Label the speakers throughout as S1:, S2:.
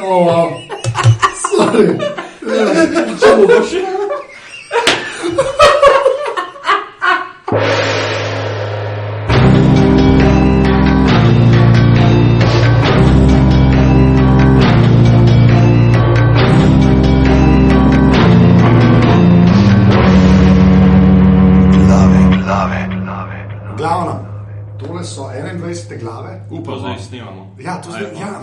S1: Oh. Sorry.
S2: Če bo še.
S1: Glavno, tole so 21 glave.
S2: Upam, da jih snimamo.
S1: Ja, to zdaj- ja.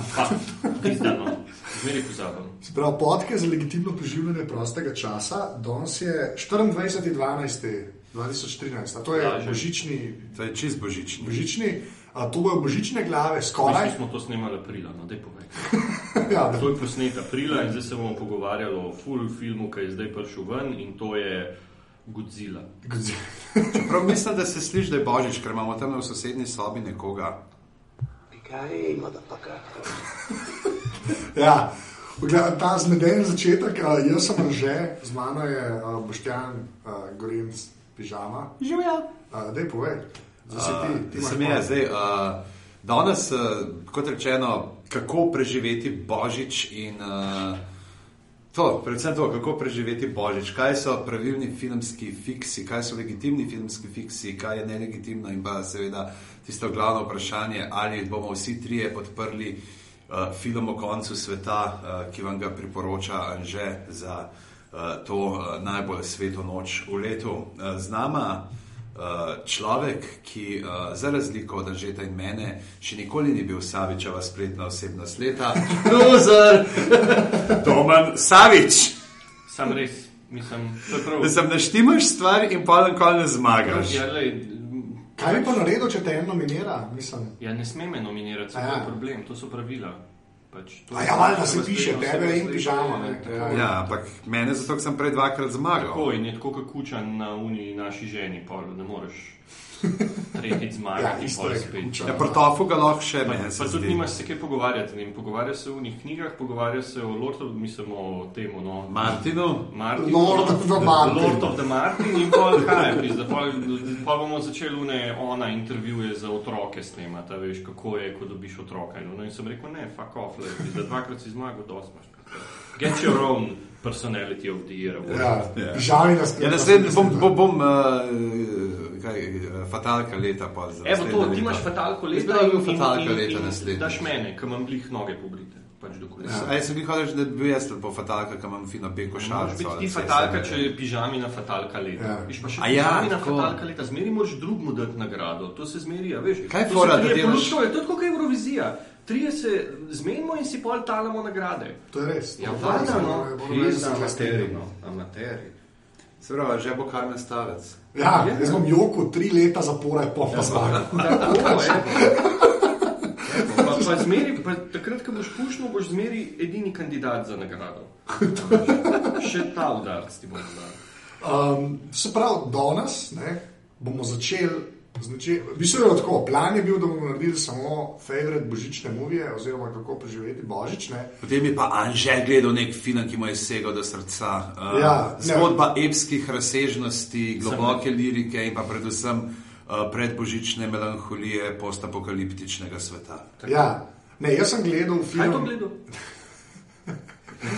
S2: Pa,
S1: pravi, podke za legitimno preživljanje prostega časa. Danes je 24.12.2013, a to je
S2: Ja, že.
S1: božični.
S3: To je čist božični.
S1: božični a to bojo božične glave, skoraj.
S2: Mi smo to snemali aprila, no daj povej.
S1: Ja,
S2: To je posnet aprila in zdaj se bomo pogovarjali o full filmu, ki je zdaj prišel ven in to je Godzilla.
S3: Prav mislim, da se sliši, da je božič, ker imamo tam v sosednji sobi nekoga.
S1: ja. Gleda, ta zmeden začetek, a, jaz sem že, z mano je a, Boštjan Gorinc, pižama.
S3: Živijo.
S1: Da je povej, zdaj si ti. ti imaš
S3: Sem je,
S1: pol.
S3: zdaj, uh, danes, uh, kot rečeno, kako preživeti božič in uh, to, predvsem to, kako preživeti božič, kaj so pravilni filmski fiksi, kaj so legitimni filmski fiksi, kaj je nelegitimno in pa seveda tisto glavno vprašanje, ali bomo vsi trije podprli uh, film o koncu sveta, uh, ki vam ga priporoča Anže za uh, to uh, najbolj sveto noč v letu. Uh, z nama uh, človek, ki uh, za razliko od Anžeta in mene še nikoli ni bil Savičeva spletna osebnost leta, loser, Toman Savič.
S2: Sam res, mislim.
S3: Da sem naštimaš stvar in pa nikoli ne zmagaš.
S2: Ja, lej,
S1: Kaj bi pa naredil, če te en nominira? Mislim.
S2: ja, ne sme me nominirati, to je
S1: ja.
S2: problem, to so pravila. Pač, to
S1: A
S2: je
S1: ja, valjda se piše, tebe in pižamo. Ja.
S3: Ampak mene zato, ker sem prej dvakrat zmagal.
S2: Tako in je tako, kot kučan na uni naši ženi, pol, ne moreš tretjič
S1: Ja,
S2: zmagati,
S1: isto
S2: pol
S1: je,
S2: spet.
S1: Kučan.
S3: Ja, prtofu ga lahko še
S2: Pa,
S3: meni.
S2: pa tudi nimaš se kaj pogovarjati, ne, pogovarja se o njih knjigah, pogovarja se o Lord of, mislim o temu, no,
S3: Martinu.
S2: Martinu,
S1: Lord of the Martin.
S2: Lord of the Martin in pol kaj, pizda, pol, pol bomo začeli une, ona intervjuje za otroke snemati, a veš, kako je, ko dobiš otroka. In, ono, in sem rekel, ne, fuck off, le, pizda, dvakrat si zmagal, dosti imaš. Get your own personality of the year. award.
S1: Ja,
S3: Ja.
S1: pižami nas
S3: Ja, naslednji bom, bom, bom uh, kaj, uh, fatalka leta pa
S2: Evo to, ti imaš fatalko
S3: Jaz bi
S2: leta
S3: bil fatalka leta
S2: in
S3: naslednje.
S2: daš mene, ki imam glih noge pobrite. Pač do kolesa.
S3: A jaz sem jih hotel, da bi bil jaz po fatalka, ki imam fino beko šalico.
S2: biti
S3: ali
S2: ti
S3: ceste,
S2: fatalka, če je pižamina fatalka leta.
S1: Ja.
S2: Viš pa še
S3: A ja,
S2: pižamina
S3: tako.
S2: fatalka leta, zmeri moraš drugmu dati nagrado, to se zmeri, a veš.
S3: Kaj je fora, da delaš-
S2: To je tako kot Eurovizija. Trije se zmenimo in si pol talamo nagrade.
S1: To je res.
S2: Ja,
S1: je
S2: valjda,
S1: res,
S2: no. Pizda, amateri, no. Amateri.
S3: Se pravi, že bo Karmen Stavec.
S1: Ja,
S2: Ja.
S1: jaz bom joku tri leta zapora, pa pa zmagal.
S2: Tako, je. Pa, pa zmeri, pa takrat, ko boš pušnil, boš zmeri edini kandidat za nagrado. Še ta udarc ti bo dal.
S1: Um, se pravi, danes ne, bomo začeli. Znači, v bistvu je tako, plan je bil, da bomo naredili samo favorite božične movije, oziroma kako preživeti božične.
S3: Potem je pa Anže gledal nek film, ki mu je segal do srca. Uh,
S1: Ja, ne.
S3: zgodba epskih razsežnosti, globoke lirike in pa predvsem uh, predbožične melanholije postapokaliptičnega sveta.
S1: Ja, ne, jaz sem gledal film.
S2: Kaj je to gledal?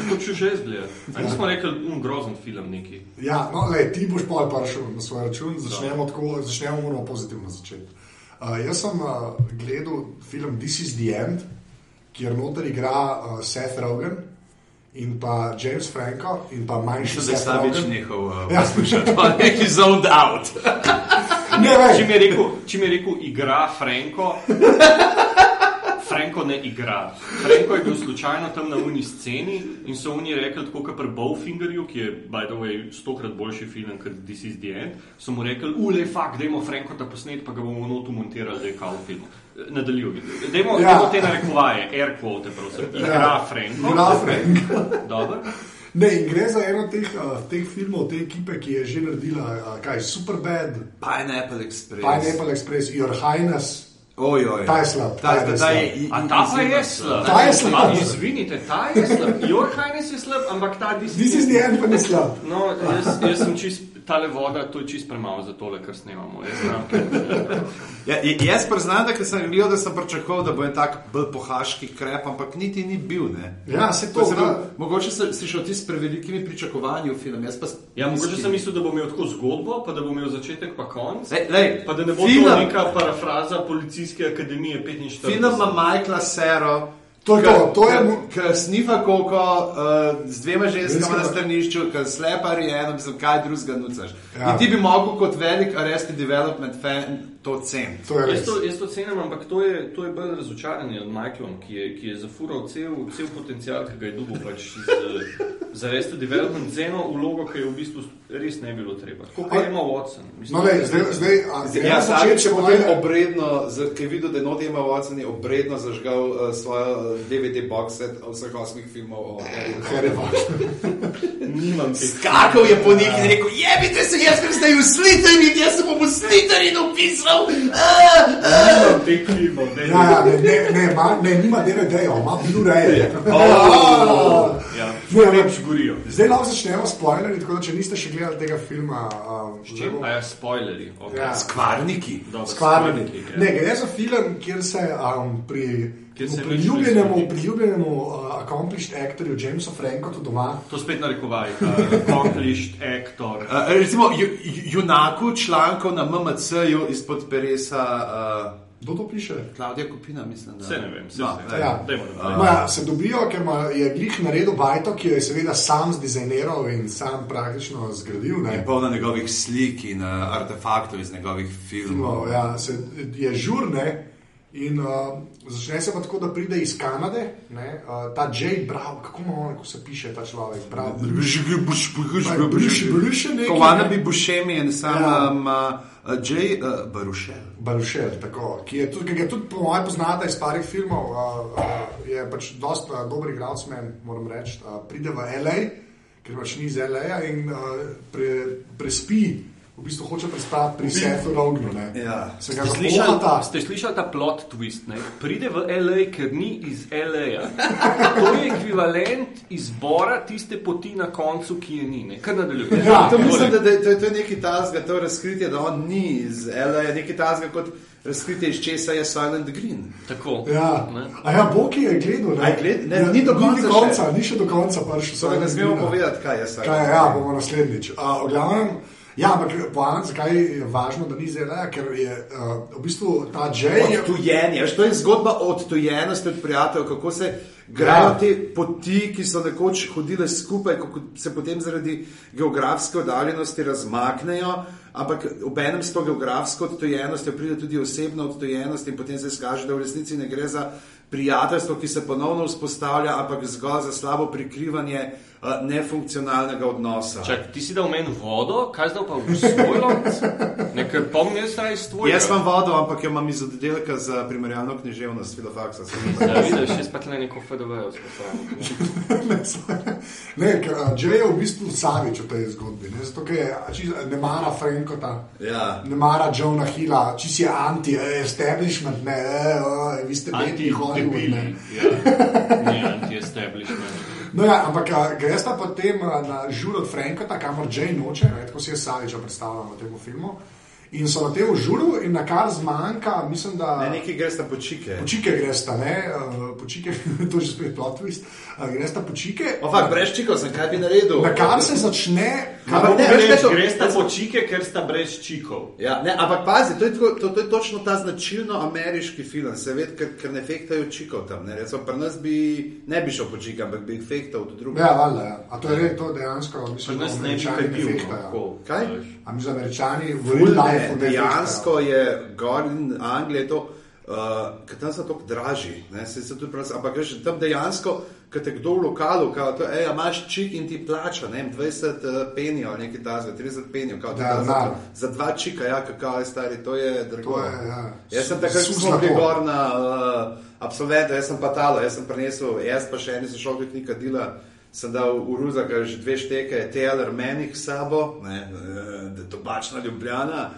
S2: To če že zgleda. A nismo rekli, um, grozen film neki.
S1: Ja, no, lej, ti boš pa prišel na svoj račun, začnemo tako, začnemo moramo pozitivno začeti. Uh, jaz sem uh, gledal film This is the End, kjer noter igra uh, Seth Rogen in pa James Franco in pa manjši
S3: Mislim, da je
S1: Seth
S3: Savič
S1: Rogen.
S3: njihov uh,
S1: Ja.
S3: poslušalec. Pa neki zoned out.
S1: Ne,
S2: Če
S1: veš,
S2: mi je rekel, če mi je rekel igra Franko, Franko ne igra. Franko je bil slučajno tam na uni sceni in so oni rekli, tako kot pri Bowfingerju, ki je, by the way, stokrat boljši film kot This is the End, so mu rekli, ule, fakt, dajmo Franko ta posnet, pa ga bomo notu montirali, da je kao film. Nadaljuj. Dajmo,
S1: Ja.
S2: dajmo te narekovaje, air quote, prosim. Igra
S1: Ja.
S2: Franko.
S1: Igra Franco.
S2: Dobro.
S1: Ne, in gre za eno teh, uh, teh filmov, te ekipe, ki je že naredila uh, kaj, Superbad,
S3: Pineapple Express.
S1: Pineapple Express, Your Highness,
S3: Ojoj.
S1: Ta je slab,
S3: Ta,
S1: ta je
S3: ta, ta
S1: slab.
S3: je,
S2: A ta pa je slab.
S1: Ta je slab.
S2: A, Izvinite, ta je slab. Your Highness je slab, ampak ta This
S1: This is the end, pa ni slab.
S2: No, jaz, jaz sem čist, tale voda, to je čist premalo za tole, kar snemamo. Jaz znam, ker,
S3: Ja, jaz priznam, da sem gledal, da sem pričakoval, da bo en tak bolj pohaški krep, ampak niti ni bil. Ne.
S1: Ja, se to
S3: To bil, mogoče si, si šel ti s prevelikimi pričakovanji v film. jaz pa
S2: ja, mogoče sem mislil, da bo imel tako zgodbo, pa da bo imel začetek pa konc.
S3: Lej, lej,
S2: Pa da ne bo
S3: film,
S2: to neka parafraza policijske akademije 45.
S3: Film ima Michaela Sero.
S1: To je to, to je mu-
S3: Ki snifa koko uh, z dvema ženskama na stranišču, ki slepar je eno, mislim, kaj drugega nucaš.
S1: Ja.
S3: In ti bi mogel kot velik Arrested Development fan to.
S1: To je
S2: Jaz to, jaz to cenim, ampak to je, to je bolj razočaranje od Michaela, ki je, ki je zafural cel, cel potencial, ki ga je dobil pač z, za res development z eno vlogo, ki je v bistvu res ne bilo treba. Tako kot ima Watson. Mislim,
S1: No, lej, zdaj, zdaj, a,
S3: Ja,
S1: na
S3: Savič je
S1: začetku
S3: potem
S1: moje-
S3: obredno, ki je videl, da je not ima Watson, je obredno zažgal uh, svojo uh, DVD box set vseh osmih filmov o Harryju.
S1: Harry Potter.
S2: nimam teh.
S3: Skakal je po njih in rekel: Jebite se, jaz sem zdaj v Slytherin, jaz sem v Slytherin upisal. Ah.
S2: Nimam teh filmov, ne,
S1: Ja, ne, ne, ne, ma, ne, nima DVD-jev, ima Blu-ray.
S3: Oh.
S2: ja, več gorijo.
S1: Zdaj lahko začnemo s spoilerji, tako da če niste še gledali tega filma, um,
S2: Čem? A ja, spoilerji. Okay.
S1: Ja.
S3: Skvarniki.
S2: Dobro,
S1: Skvarniki.
S2: spoilerji, ja.
S1: Ne, gre za film, kjer se um, pri
S2: Kjer se
S1: pri
S2: nič
S1: ljubljenemu,
S2: ne zgodi.
S1: pri ljubljenemu uh, accomplished actorju Jamesu Frankotu doma.
S2: To spet narekovaj, accomplished actor.
S3: Uh, recimo, ju, ju- junaku člankov na MMC-ju izpod peresa uh,
S1: Kdo to piše?
S3: Klaudija Kupina, mislim. Da.
S2: Vse ne vem, vse
S3: No,
S2: vse.
S3: ej.
S1: Ja.
S2: Dajmo.
S1: No, ja, se dobijo, ker ima, je glih naredil bajto, ki jo je seveda sam zdizajniral in sam praktično zgradil. Ne.
S3: Je polna njegovih slik in uh, artefaktov iz njegovih filmov.
S1: No, ja, se, je žurne in uh, začne se pa tako, da pride iz Kanade, ne, uh, ta Jay Brown, kako ima on, ko se piše ta človek, Brown. Bruše nekaj,
S3: Kovana
S1: ne.
S3: bi Bušemi in sam
S1: Ja.
S3: um, uh, Jay uh, Barušel.
S1: Barušel, tako, ki je tudi, ki je tudi po mojem poznata iz parih filmov, uh, uh, je pač dosta uh, dober igralec, men, moram reči. Uh, pride v LA, ker pač ni iz LA in uh, pre, prespi, v bistvu hoče prespati pri Sethu Rognu. ne.
S3: Ja.
S2: Slišali,
S1: zapohata.
S2: ste slišali ta plot twist? Ne? Pride v LA, ker ni iz LA. To je ekvivalent izbora tiste poti na koncu, ki je ni. Ne? Kar nadaljuje.
S1: Ja,
S3: To mislim, da, da je- to je, to je neki tasga, to razkritje, da on ni iz LA, je neki tasga kot razkritje, iz česa je Silent Green.
S2: Tako.
S1: Ja.
S2: Ne?
S1: A ja, Boki je gledal.
S3: A je gled- ne, ni do konca
S1: Ni, do
S3: še.
S1: konca, ni še do konca prišel.
S3: Samo ne smemo povedati, kaj je Silent
S1: Kaj,
S3: Green.
S1: ja, bomo naslednjič. Uh, v glavnem, ja, ampak poant, zakaj je važno, da ni zelo, ker je uh, v bistvu ta Jay. je-
S3: Odtujenje, to je zgodba o odtujenosti od prijateljev, kako se grejo
S1: Ja.
S3: te poti, ki so nekoč hodile skupaj, kako se potem zaradi geografske oddaljenosti razmaknejo, ampak ob enem s to geografsko odtujenostjo pride tudi osebna odtujenost in potem se izkaže, da v resnici ne gre za prijateljstvo, ki se ponovno vzpostavlja, ampak zgolj za slabo prikrivanje uh, nefunkcionalnega odnosa.
S2: Čak, ti si dal meni vodo, kaj zdaj pa v svoj lonec? Nekaj pomni jaz raj s tvojim.
S3: Jaz imam vodo, ampak jo imam iz oddelka za primerjalno književnost, filofaksa.
S2: Ja, vidiš, jaz pa tle neko FDV vzpostavljam.
S1: ne, ker uh, Jay je v bistvu Savič v tej zgodbi. Ne, zato, ker je, čisto ne mara Frankota.
S3: Ja.
S1: Ne mara Johna Hilla, če si anti-establishment, ne, eh, eh, vi ste bedni Hollywood. Ne.
S2: Ja, ni anti-establishment.
S1: No, ja, ampak greš pa potem na žur od Frankota, kamor Jay noče, ne, tako si jaz Saviča predstavljam v tem filmu. In so na tem žuru, in na kar zmanjka, mislim, da.
S3: Ne, nekaj greš na počike.
S1: Počike greš ne, uh, počike, to je že spet plot twist, uh, greš ta počike.
S3: Ofak, brez čikov sem, kaj bi naredil?
S1: Na kar se začne,
S3: Ampak ne,
S1: kar,
S3: veš, kaj to-
S2: Greš ta po čike, ker sta brez čikov.
S3: Ja, ne, ampak pazi, to je, tako, to, to je točno ta značilno ameriški film, se ved, ker, ker ne fektajo čikov tam. Ne, Recimo, pri nas bi ne bi šel po čike, ampak bi fektal v drugo.
S1: ja, valjda, ja. A to je res, to dejansko, mislim, da
S2: nas ne bi
S1: američani
S2: kaj
S1: ne. A mi za američani v real
S3: ne,
S1: life ne
S3: dejansko je gor in Anglija je to, uh, ker tam so tako dražji, ne, se se tudi prav, ampak veš, tam dejansko, kad te kdo v lokalu, kao, to, ej, imaš čik in ti plača, ne vem, 20 uh, penijev ali nekaj tasga, 30 penijev, kao, ti
S1: Ja,
S3: da za, za dva čika, ja, kakao je stari, to je drago.
S1: To je, ja.
S3: Jaz sem takrat, ko smo bili gor na uh, absolventu, jaz sem pa talo, jaz sem prinesel, jaz pa še eni sošolki knjiga dela, sem dal v Ruzaka že dve šteke, Taylor Menih s sabo, ne, eh, da je tobačna ljubljana.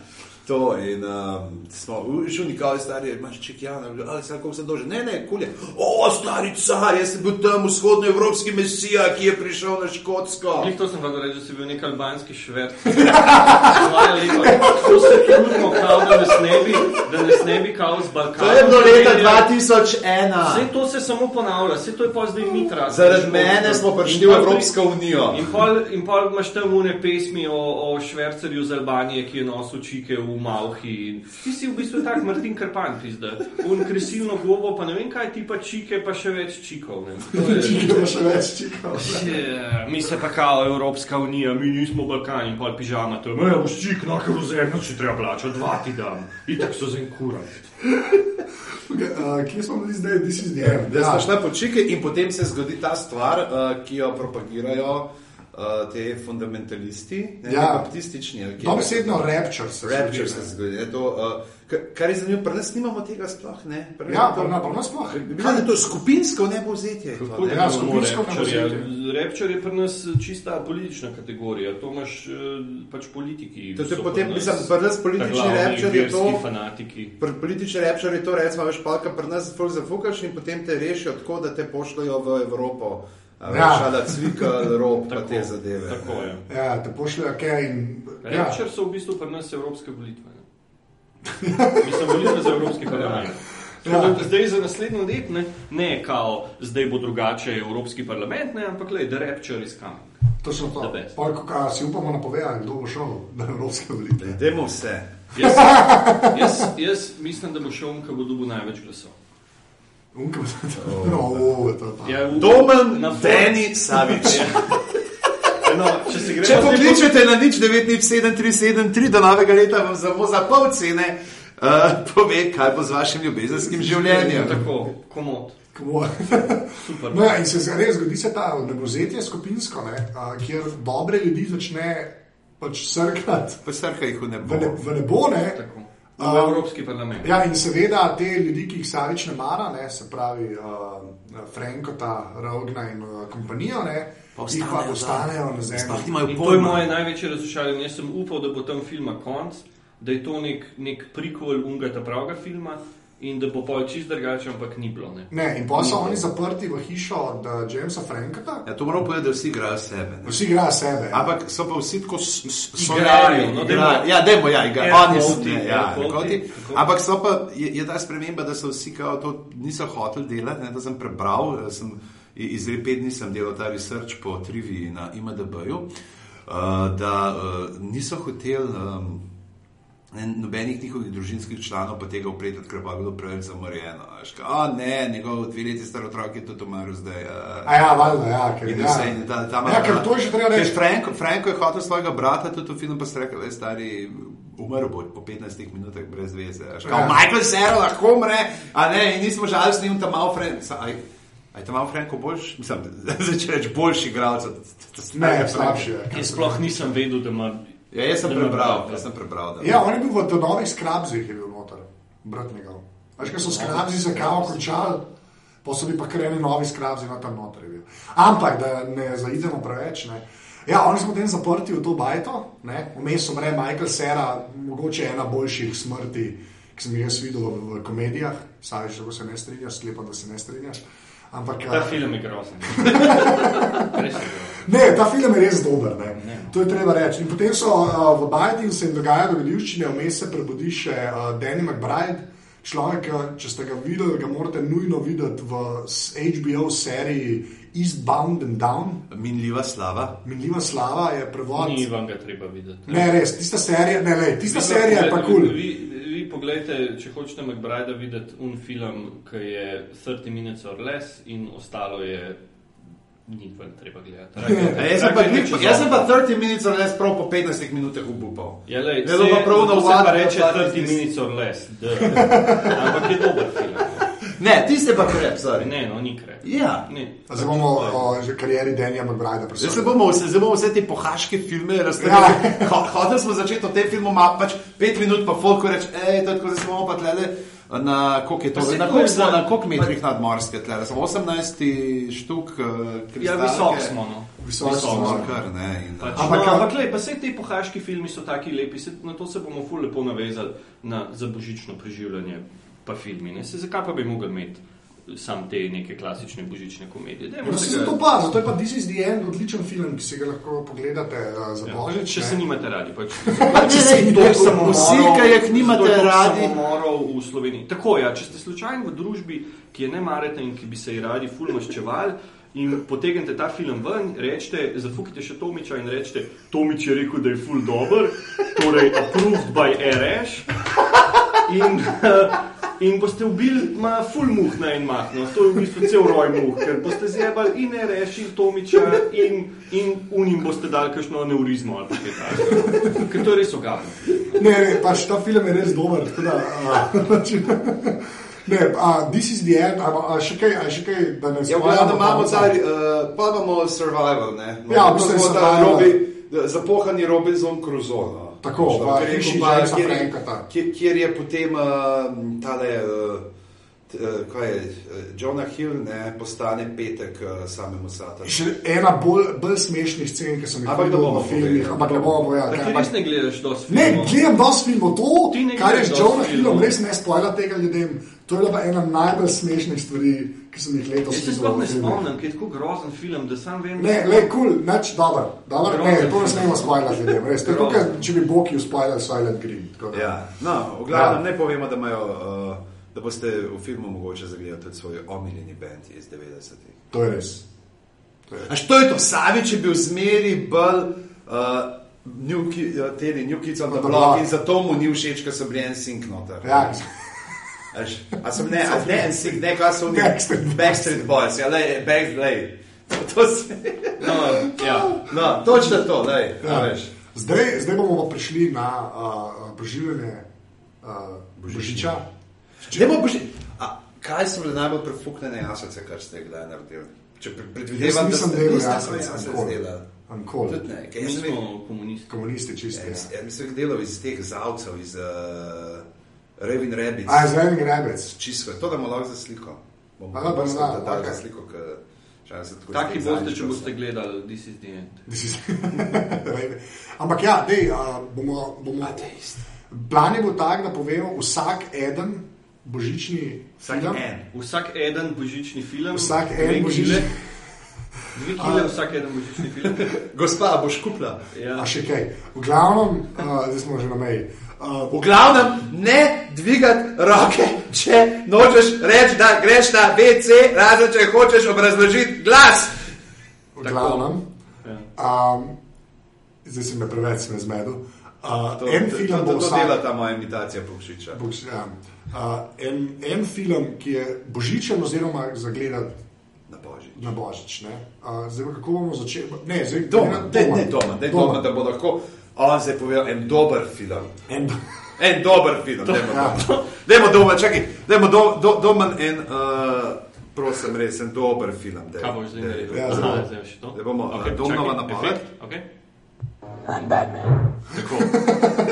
S3: To in um, smo šli nikoli stari, imaš čekjane, ali se lahko vse dože. Ne, ne, kulje. O, stari car, jaz sem bil tam vzhodnoevropski mesija, ki je prišel na Škotsko.
S2: Njih to sem vedel reči, da si bil nek albanski šved. To se trudimo, kao, da nas ne bi, da nas ne bi kao z Balkana.
S3: To je bilo leta
S2: primerjali.
S3: 2001.
S2: Vse to se samo ponavlja, vse to je pa zdaj mitra.
S3: Zaradi mene smo prišli v Evropsko unijo.
S2: In pol, in pol imaš tam une pesmi o, o švercerju z Albanije, ki je nosil čike v Malhi. In Ti si v bistvu tak Martin Krpan, pizda. Un kresivno globo, pa ne vem kaj, ti pa čike, pa še več čikov. Ne. Je-
S1: Čike pa še več čikov.
S2: Je, Mi se pa kao Evropska unija, mi nismo Balkan in pol pižama. To je, me boš čik, na kerozem, če treba plačati, dva ti dam. Itak so za en kurat.
S1: Okay, uh, kje smo bili zdaj, this is the end?
S3: Da smo šli po čike in potem se zgodi ta stvar, uh, ki jo propagirajo uh, te fundamentalisti, ne,
S1: Ja.
S3: baptistični.
S1: Dobesedno rapture se
S3: Rapture
S1: zgodi,
S3: se
S1: ne.
S3: zgodi. ne, To, uh, ka- kar je zanimivo, pri nas nimamo tega sploh. Ne, Pri
S1: Ja,
S3: nas
S1: pa
S3: to-
S1: na pa sploh.
S3: Da je to skupinsko nevzetje.
S2: Kako
S1: Ja,
S2: ja,
S1: skupinsko
S2: Rapture?
S1: ne
S2: Rapture je pri nas čista politična kategorija, to imaš eh, pač politiki.
S3: To je potem,
S2: pri
S3: mislim,
S2: nas
S3: pri nas politični rapture je to-
S2: fanatiki.
S3: Pri politični repčar je to, recimo, veš, palka pri nas zafukaš in potem te rešijo tako, da te pošljajo v Evropo. Veš,
S1: Ja.
S3: da cvika, rob, pa
S2: Tako,
S3: te zadeve.
S2: Tako je.
S1: Ja, te pošljajo kaj in... Ja,
S2: Rapture so v bistvu pri nas evropske volitve. ne. Mislim, volitve za Evropski parlament.
S1: Ja.
S2: Ja. Zdaj za naslednjo let ne, ne kao, zdaj bo drugače Evropski parlament, ne, ampak le, da rapture is coming.
S1: točno to.
S2: The best.
S1: Pol, ko ka, si upamo napovedati, kdo bo šel na evropske volitve.
S3: Dajmo vse.
S2: Jaz, jaz, jaz mislim, da bo šel ki bo dobil največ glasov.
S1: Unka, no, o, to je pa.
S2: Ja,
S3: Domen,
S2: na
S3: Deni, Savič.
S2: Ja. No, če gremo
S3: Če pokličete na nič 97373 do novega leta, vam samo za pol cene uh, pove, kaj bo z vašim ljubezenskim življenjem.
S2: Tako, komod.
S1: No, ja, in se res zgodi se ta nebozetje skupinsko, ne, a, kjer dobre ljudi začne pač srkati
S3: Pa srka jih v
S1: v,
S3: nebo.
S1: ne, v nebo. Ne.
S2: Tako. V
S1: Um,
S2: Evropski parlament.
S1: Ja, in seveda te ljudi, ki jih Savič ne mara, ne, se pravi uh, Frankota, Rogna in uh, kompanijo, ne,
S3: Pa
S1: jih pa
S3: ostanejo
S1: na zemlji.
S2: to je moje največje razočaranje. Jaz sem upal, da bo tam filma konc, da je to nek, nek prikol ungata pravega filma in da bo pol čist drugače, ampak ni bilo. Ne.
S1: Ne, in pa so oni zaprti v hišo od uh, Jamesa Frankota,
S3: Ja, to moram povedati, da vsi igrajo sebe. ne.
S1: vsi igrajo sebe.
S3: Ampak so pa vsi tako s- s-
S2: Igrajo,
S3: solari,
S2: no, dajmo.
S3: Ja, dajmo, ja, igrajo. Oni so ne,
S2: air
S3: ja,
S2: quote. tako.
S3: Ampak so pa, je, je ta sprememba, da so vsi kao to niso hoteli delati, ne, to sem prebral, eh, sem iz pet dni sem delal ta research po triviji na IMDB-ju, uh, da uh, niso hoteli um, nobenih njihovih družinskih članov pa tega upreti, ker pa je bilo preveč zamorjeno. a A ne, njegov dve leti star otrok je tudi umrl zdaj. Uh,
S1: A ja, valjda, ja, ker,
S3: In
S1: ja.
S3: vse, da, tam,
S1: Ja, ker to je že treba reči.
S3: Franko, Franko je hotel svojega brata, tudi v filmu pa ste rekli, da je stari umrl bo po 15 minutah brez veze. Ja.
S1: Ja.
S3: Michael Cera lahko umre, a ne, in nismo žalostni, in tam malo Franko. Aj tam malo Franko boljši, mislim, začne reči boljši igralec.
S1: Ne,
S3: starega
S1: slabši je.
S2: Jaz sploh nisem vedel, da ima.
S3: Ja, jaz sem prebral, jaz sem prebral. Da.
S1: Ja, on je bil v novih skrabzih, je bil noter, brat njegov. Veš, kaj so skrabzi za kavo končali, pa so bili pa kreni novi skrabzi na tam noter. je bil. Ampak, da ne zaidemo preveč. Ne. Ja, oni smo potem zaprti v to bajto, ne. vmes umre Michael Sera, mogoče ena boljših smrti, ki sem jih jaz videl v, v komedijah. Saviš, če se ne strinjaš, sklepam, da se ne strinjaš. Ampak,
S2: Ta
S1: eh,
S2: film je grozen.
S1: Ne, ta film je res dober. Ne. To je treba reči. In potem so uh, v in se jim dogaja dogodivščine, vmes se prebudi še uh, Danny McBride, človek, uh, če ste ga videli, ga morate nujno videti v HBO seriji Eastbound and Down.
S3: Minljiva slava.
S1: Minljiva slava je prevod.
S2: Ni vam ga treba videti.
S1: Ne, res, tista serija, ne, ne, tista
S2: Vi
S1: serija je pa kul.
S2: Vi, vi pogledajte, če hočete McBride videti un film, ki je 30 minut or less in ostalo je ni vam treba gledati.
S3: A Jaz sem pa, glih- jaz sem pa 30 minut ali less prav po 15 minutah obupal.
S2: Ja, lej,
S3: Ne, to pa prav
S2: se
S3: navadno,
S2: pa reče
S3: da
S2: 30
S3: tisti-
S2: minut or less. Ampak je dober film.
S3: Ne, ti ste pa krep, sorry.
S2: Ne, no, ni krep.
S3: Ja.
S2: Ne.
S1: Zdaj bomo o že karieri Dannyja McBride
S3: Zdaj se
S1: presodili.
S3: bomo vse, zdaj bomo vse te pohaške filme razstavili. Ja. Hotel smo začeti o tem filmu, ima pač pet minut, pa folko reče, hej, to je tako, zdaj smo pa tlele Na koliko je to?
S2: Pa
S3: Na koliko smo, na koliko metrih nadmorske tle? Smo 18 štuk uh,
S2: Ja,
S3: kristalke.
S2: visok smo. No.
S1: Visok
S3: Visok
S1: smo.
S3: kar, ne. In,
S2: Pač,
S1: Ampak
S2: no, ampak lej, pa vse te pohaški filmi so taki lepi, se, na to se bomo ful lepo navezali na za božično preživljanje pa filmi. Ne? Se, zakaj pa bi mogli imeti sam te neke klasične božične komedije? Dajmo
S1: No,
S2: se ga-
S1: zato pa, zato je pa This is the End odličen film, ki si ga lahko pogledate uh, za
S2: Ja,
S1: Božič.
S2: Če
S1: ne.
S2: se nimate radi. Pač.
S1: Če se
S2: toliko samomorov-
S3: vsi, ki jih nimate radi.
S2: samomorov v Sloveniji. Tako ja, če ste slučajno v družbi, ki je ne marate in ki bi se ji radi ful maščevali. In potegnete ta film ven, rečete, zafukite še Tomiča in rečete, Tomič je rekel, da je full dober, torej approved by RS. In, in boste ubili ma full muh na en mah, no, to je v bistvu cel roj muh, ker boste zjebali in RS in Tomiča in, in unim boste dali kakšno neurizmo ali pa kaj takega. Ker to je res ogavno.
S1: Ne, ne, pač ta film je res dober. tako Da, uh, ne, uh, this is the end, a, a še kaj, a še kaj, da ne
S3: Ja, v
S1: spomnim.
S3: glavnem imamo zdaj, uh, pa imamo survival, ne. No,
S1: Ja, v bistvu je
S3: smo ta
S1: survival.
S3: Robi, zapohani Robinson Crusoe. No.
S1: Tako, v hiši
S3: pa-
S1: Jamesa
S3: kjer-
S1: Frankata.
S3: Kjer, kjer je potem uh, tale, uh, kaj je, Jonah Hill, ne, postane petek uh, samemu Satanu.
S1: Še ena bolj, bolj smešnih scen, ki sem jih
S3: Ampak
S1: videl
S3: ne bomo
S1: v filmih, ampak ne bomo povedali. Kaj,
S2: res
S1: ampak-
S2: ne gledaš dosti
S1: Ne,
S2: filmov?
S1: gledam dosti filmov, to,
S2: Ti ne
S1: kar je z Jonah Hillom, res ne spojla tega ljudem. To je bila pa ena najbolj smešnih stvari, ki sem jih letos
S2: Jaz se sploh ne spomnim, ker je tako grozen film, da sam vem.
S1: Ne, le, kul, cool, nič, dober, ne,
S2: Grozen
S1: to ne smemo spojlati ljudem, res. To je kot, če bi Boki uspojljali Silent Green. tako.
S3: Ja, no, v glavnem
S1: Ja.
S3: ne povemo, da imajo. Uh, Da boste v filmu mogoče zagledali tudi svoj omiljeni bend iz 90-ih.
S1: To je res. To je res.
S3: A što je to? Savič je bil zmeri bolj uh, New, Ki- uh, teli, New Kids on the Block. in zato mu ni všeč, ker so bili en sink noter.
S1: Ja,
S3: A, sem ne, a ne en sink, ne, kaj so oni?
S1: Backstreet Boys.
S3: Backstreet Boys, ja, lej, back, lej. To se,
S2: No, ja.
S3: no, točno to, lej, ja. Veš.
S1: Zdaj, zdaj bomo pa prišli na uh, preživljanje uh, Božiča.
S3: Dajmo boži, a kaj so bile najbolj prefuknjene jaslice, kar ste kdaj naredili? Če pre- predvidevam, da ste niste
S1: jaslic,
S3: jaslice
S1: nikoli.
S3: delali.
S1: Ankoli.
S3: Tudi ne, ker sem videl-
S2: smo komunisti.
S1: Komunisti čisti.
S3: Ja,
S1: Ja.
S3: mislim, da delal iz teh zavcev, iz uh, Revin Rabbits.
S1: A, Zvezdni Rebec.
S3: Čisto, to da bomo lahko za sliko.
S1: Aha, dali,
S3: da ker včasih se tako
S2: Taki boste, če boste gledali This is the end.
S1: This is- Ampak ja, dej, uh, bomo, bomo,
S3: Ateist.
S1: plan je bil tak, da povemo vsak eden božični
S3: Vsak
S1: film.
S3: en.
S2: Vsak eden božični film.
S1: Vsak en božični-
S2: kile. Dve kile, vsak eden božični film.
S3: Gospa, boš kupila?
S2: Ja.
S1: A še kaj. V glavnem, uh, zdaj smo že na meji. Uh,
S3: V glavnem, ne dvigati roke, če nočeš reči, da greš na WC, razen če hočeš obrazložiti glas.
S1: v glavnem,
S2: Ja.
S1: um, zdaj sem me preveč sem me zmedel. Uh,
S3: To,
S1: en
S3: to,
S1: film
S3: to, to, to
S1: vsak.
S3: dela ta moja imitacija Pokšiča.
S1: Bož, ja. uh, en, en film, ki je božičen, oziroma za gledati
S3: Na božič.
S1: na božič. Ne? Uh, zdaj, kako bomo začeli? Ne, zdaj
S3: Doma,
S1: ne,
S3: ne doma, ne doma, da bo lahko on zdaj povedal en dober film.
S1: En,
S3: En dober film, dajmo
S1: Ja.
S3: doma. Dajmo doma, čakaj, dajmo do, do, doma en, uh, prosim, res en dober film. daj.
S2: Kaj boš zdaj
S3: Daj.
S2: naredil?
S1: Ja,
S2: Aha,
S1: zdaj.
S2: zdaj boš to.
S3: Zdaj bomo, a, Domnova napoved?
S2: okej.
S4: I'm Batman.
S2: Tako.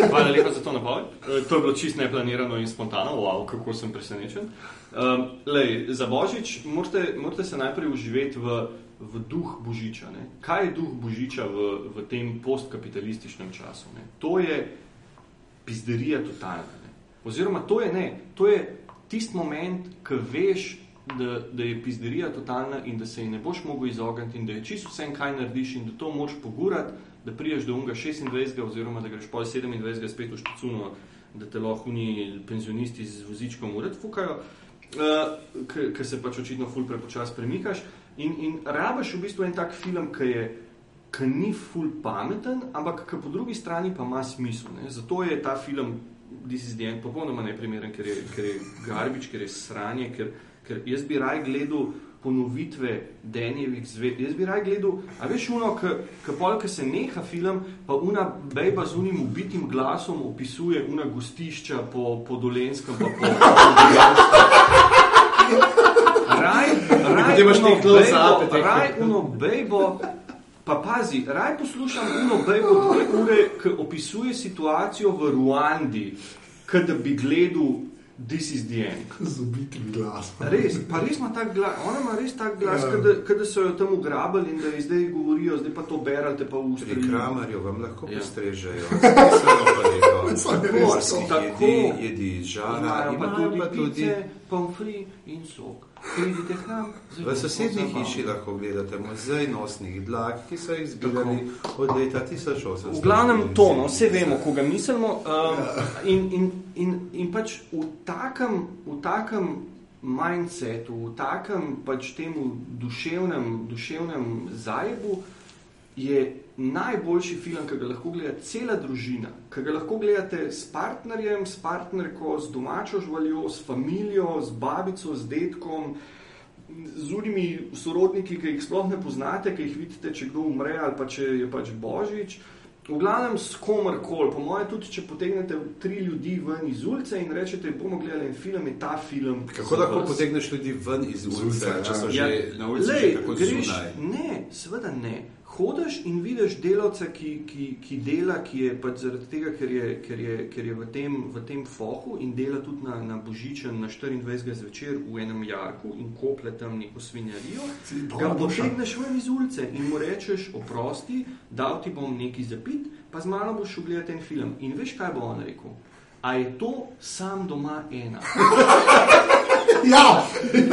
S2: Hvala lepa za to napoved. E, To je bilo čisto neplanirano in spontano, wow, kako sem presenečen. Um, lej, za Božič morate, morate se najprej uživeti v, v duh Božiča. Ne? Kaj je duh Božiča v, v tem postkapitalističnem času? Ne? To je pizderija totalna. Ne? Oziroma, to je ne, to je tisti moment, ko veš, da, da je pizderija totalna in da se ji ne boš mogel izogniti, in da je čisto vse, kaj narediš, in da to moraš pogurati, da priješ do unga 26, oziroma da greš pol 27 spet v štacuno, da te lahko ni penzionisti z vozičkom ured fukajo. Uh, Ker se pač očitno ful prepočas premikaš, in, in rabaš v bistvu en tak film, ki je ki ni ful pameten, ampak ki po drugi strani pa ima smisel. Ne? Zato je ta film This is the End popolnoma neprimeren, ker je, ker je garbič, ker je sranje, ker, ker jaz bi raj gledal ponovitve Denjevih zved. Jaz bi raj gledal, a veš, uno, ki pol, ki se neha film, pa una bejba z unim ubitim glasom opisuje una gostišča po, po Dolenskem, pa po, po Raj,
S3: Potem imaš te close-upe,
S2: bejbo-
S3: te-
S2: raj, uno bejbo, Pa pazi, raj poslušam uno bejbo dve ure, ki opisuje situacijo v Ruandi, kot da bi gledal This is the end.
S1: Z ubitim glasom.
S2: Res, pa res ima tak glas, ona ima res tak glas,
S1: Ja.
S2: ja. da so jo tam ugrabili in da ji zdaj govorijo, zdaj pa to berete, pa v
S3: Pri kramarju vam lahko
S2: Ja.
S3: postrežejo. Samo pa lepo.
S1: Samo je res
S3: Morski
S2: to.
S3: jedi, jedi iz žara,
S2: Imajo pa
S3: imajo
S2: tudi,
S3: pa tudi
S2: pomfri in sok. Pridite k nam.
S3: V sosednji hiši lahko gledate muzej nosnih dlak, ki so jih zbirali od leta 1800.
S2: V glavnem to, no, vse vemo, koga mislimo. Um, in, in, in, in pač v takem, v takem mindsetu, v takem pač temu duševnem, duševnem zajbu je najboljši film, ki ga lahko gleda cela družina, ki ga lahko gledate s partnerjem, s partnerko, s domačo živaljo, s familijo, s babico, s detkom. Z unimi sorodniki, ki jih sploh ne poznate, ki jih vidite, če kdo umre ali pa če je pač božič. V glavnem s komarkoli, po mojem, tudi če potegnete tri ljudi ven iz ulice in rečete, bomo gledali en film, je ta film.
S3: Kako lahko potegneš ljudi ven iz ulice, če so
S1: ja.
S3: že na ulici,
S2: Lej,
S3: že tako
S2: greš,
S3: zunaj?
S2: ne, seveda ne. Hodiš in vidiš delavca, ki, ki, ki dela, ki je pač zaradi tega, ker je, ker je, ker je v, tem, v tem fohu in dela tudi na, na Božičen na 24. zvečer v enem jarku in kople tam neko svinjarijo. Ga potegneš ven iz ulice in mu rečeš, oprosti, dal ti bom nekaj zapit, pa z mano boš šel gledati en film. In veš, kaj bo on rekel? A je to sam doma ena?
S1: Ja,
S2: In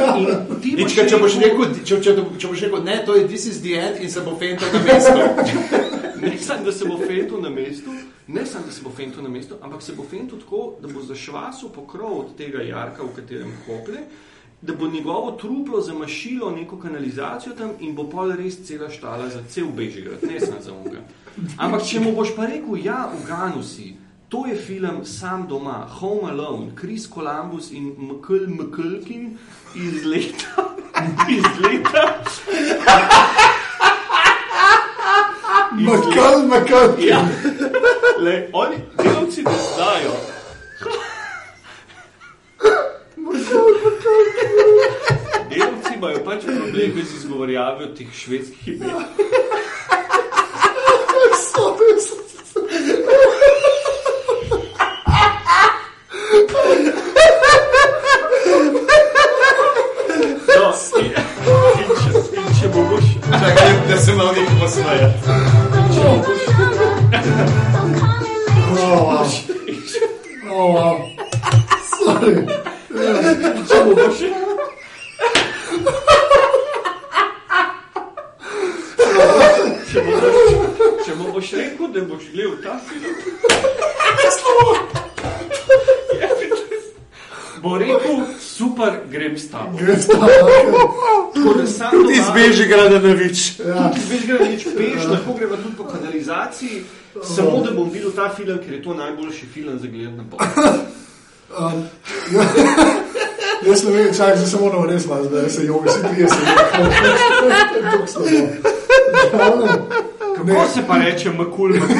S2: ti
S3: Nič, če, boš rekel, če, če, če boš rekel, ne, to je this is the end in se bo fental na mestu.
S2: Ne samo, da se bo fentil na mestu, ne samo, da se bo fentil na mestu, ampak se bo fentil tako, da bo zašvasil pokrov od tega jarka, v katerem koplje, da bo njegovo truplo zamašilo neko kanalizacijo tam in bo pol res cela štala za cel Bežigrad, ne samo za unga. Ampak če mu boš pa rekel, ja, uganu si, to je film Sam doma, Home Alone, Chris Columbus in Mkl Mklkin iz leta, iz leta
S1: makal, makal.
S2: Ja. Le, oni delavci ne znajo. Delavci imajo pač probleme z izgovorjavjo teh švedskih imen. No,
S1: Oh, wow. Oh, wow. Sorry.
S2: če bo boš. Če mu boš, če mu boš super, grem s tabo.
S1: Gre sta.
S2: Tako da sam
S3: Ti zbeži grada na vič.
S1: Ja.
S2: Veš, gremo nič peš, lahko gremo tudi po kanalizaciji, samo da bom videl ta film, ker je to najboljši film za gledati na pol.
S1: Um, ja. Jaz ne vem, čakaj, zdaj se moramo res malo, da se jogi, vsi trije se jogi.
S2: Kako se pa reče, makul, makul,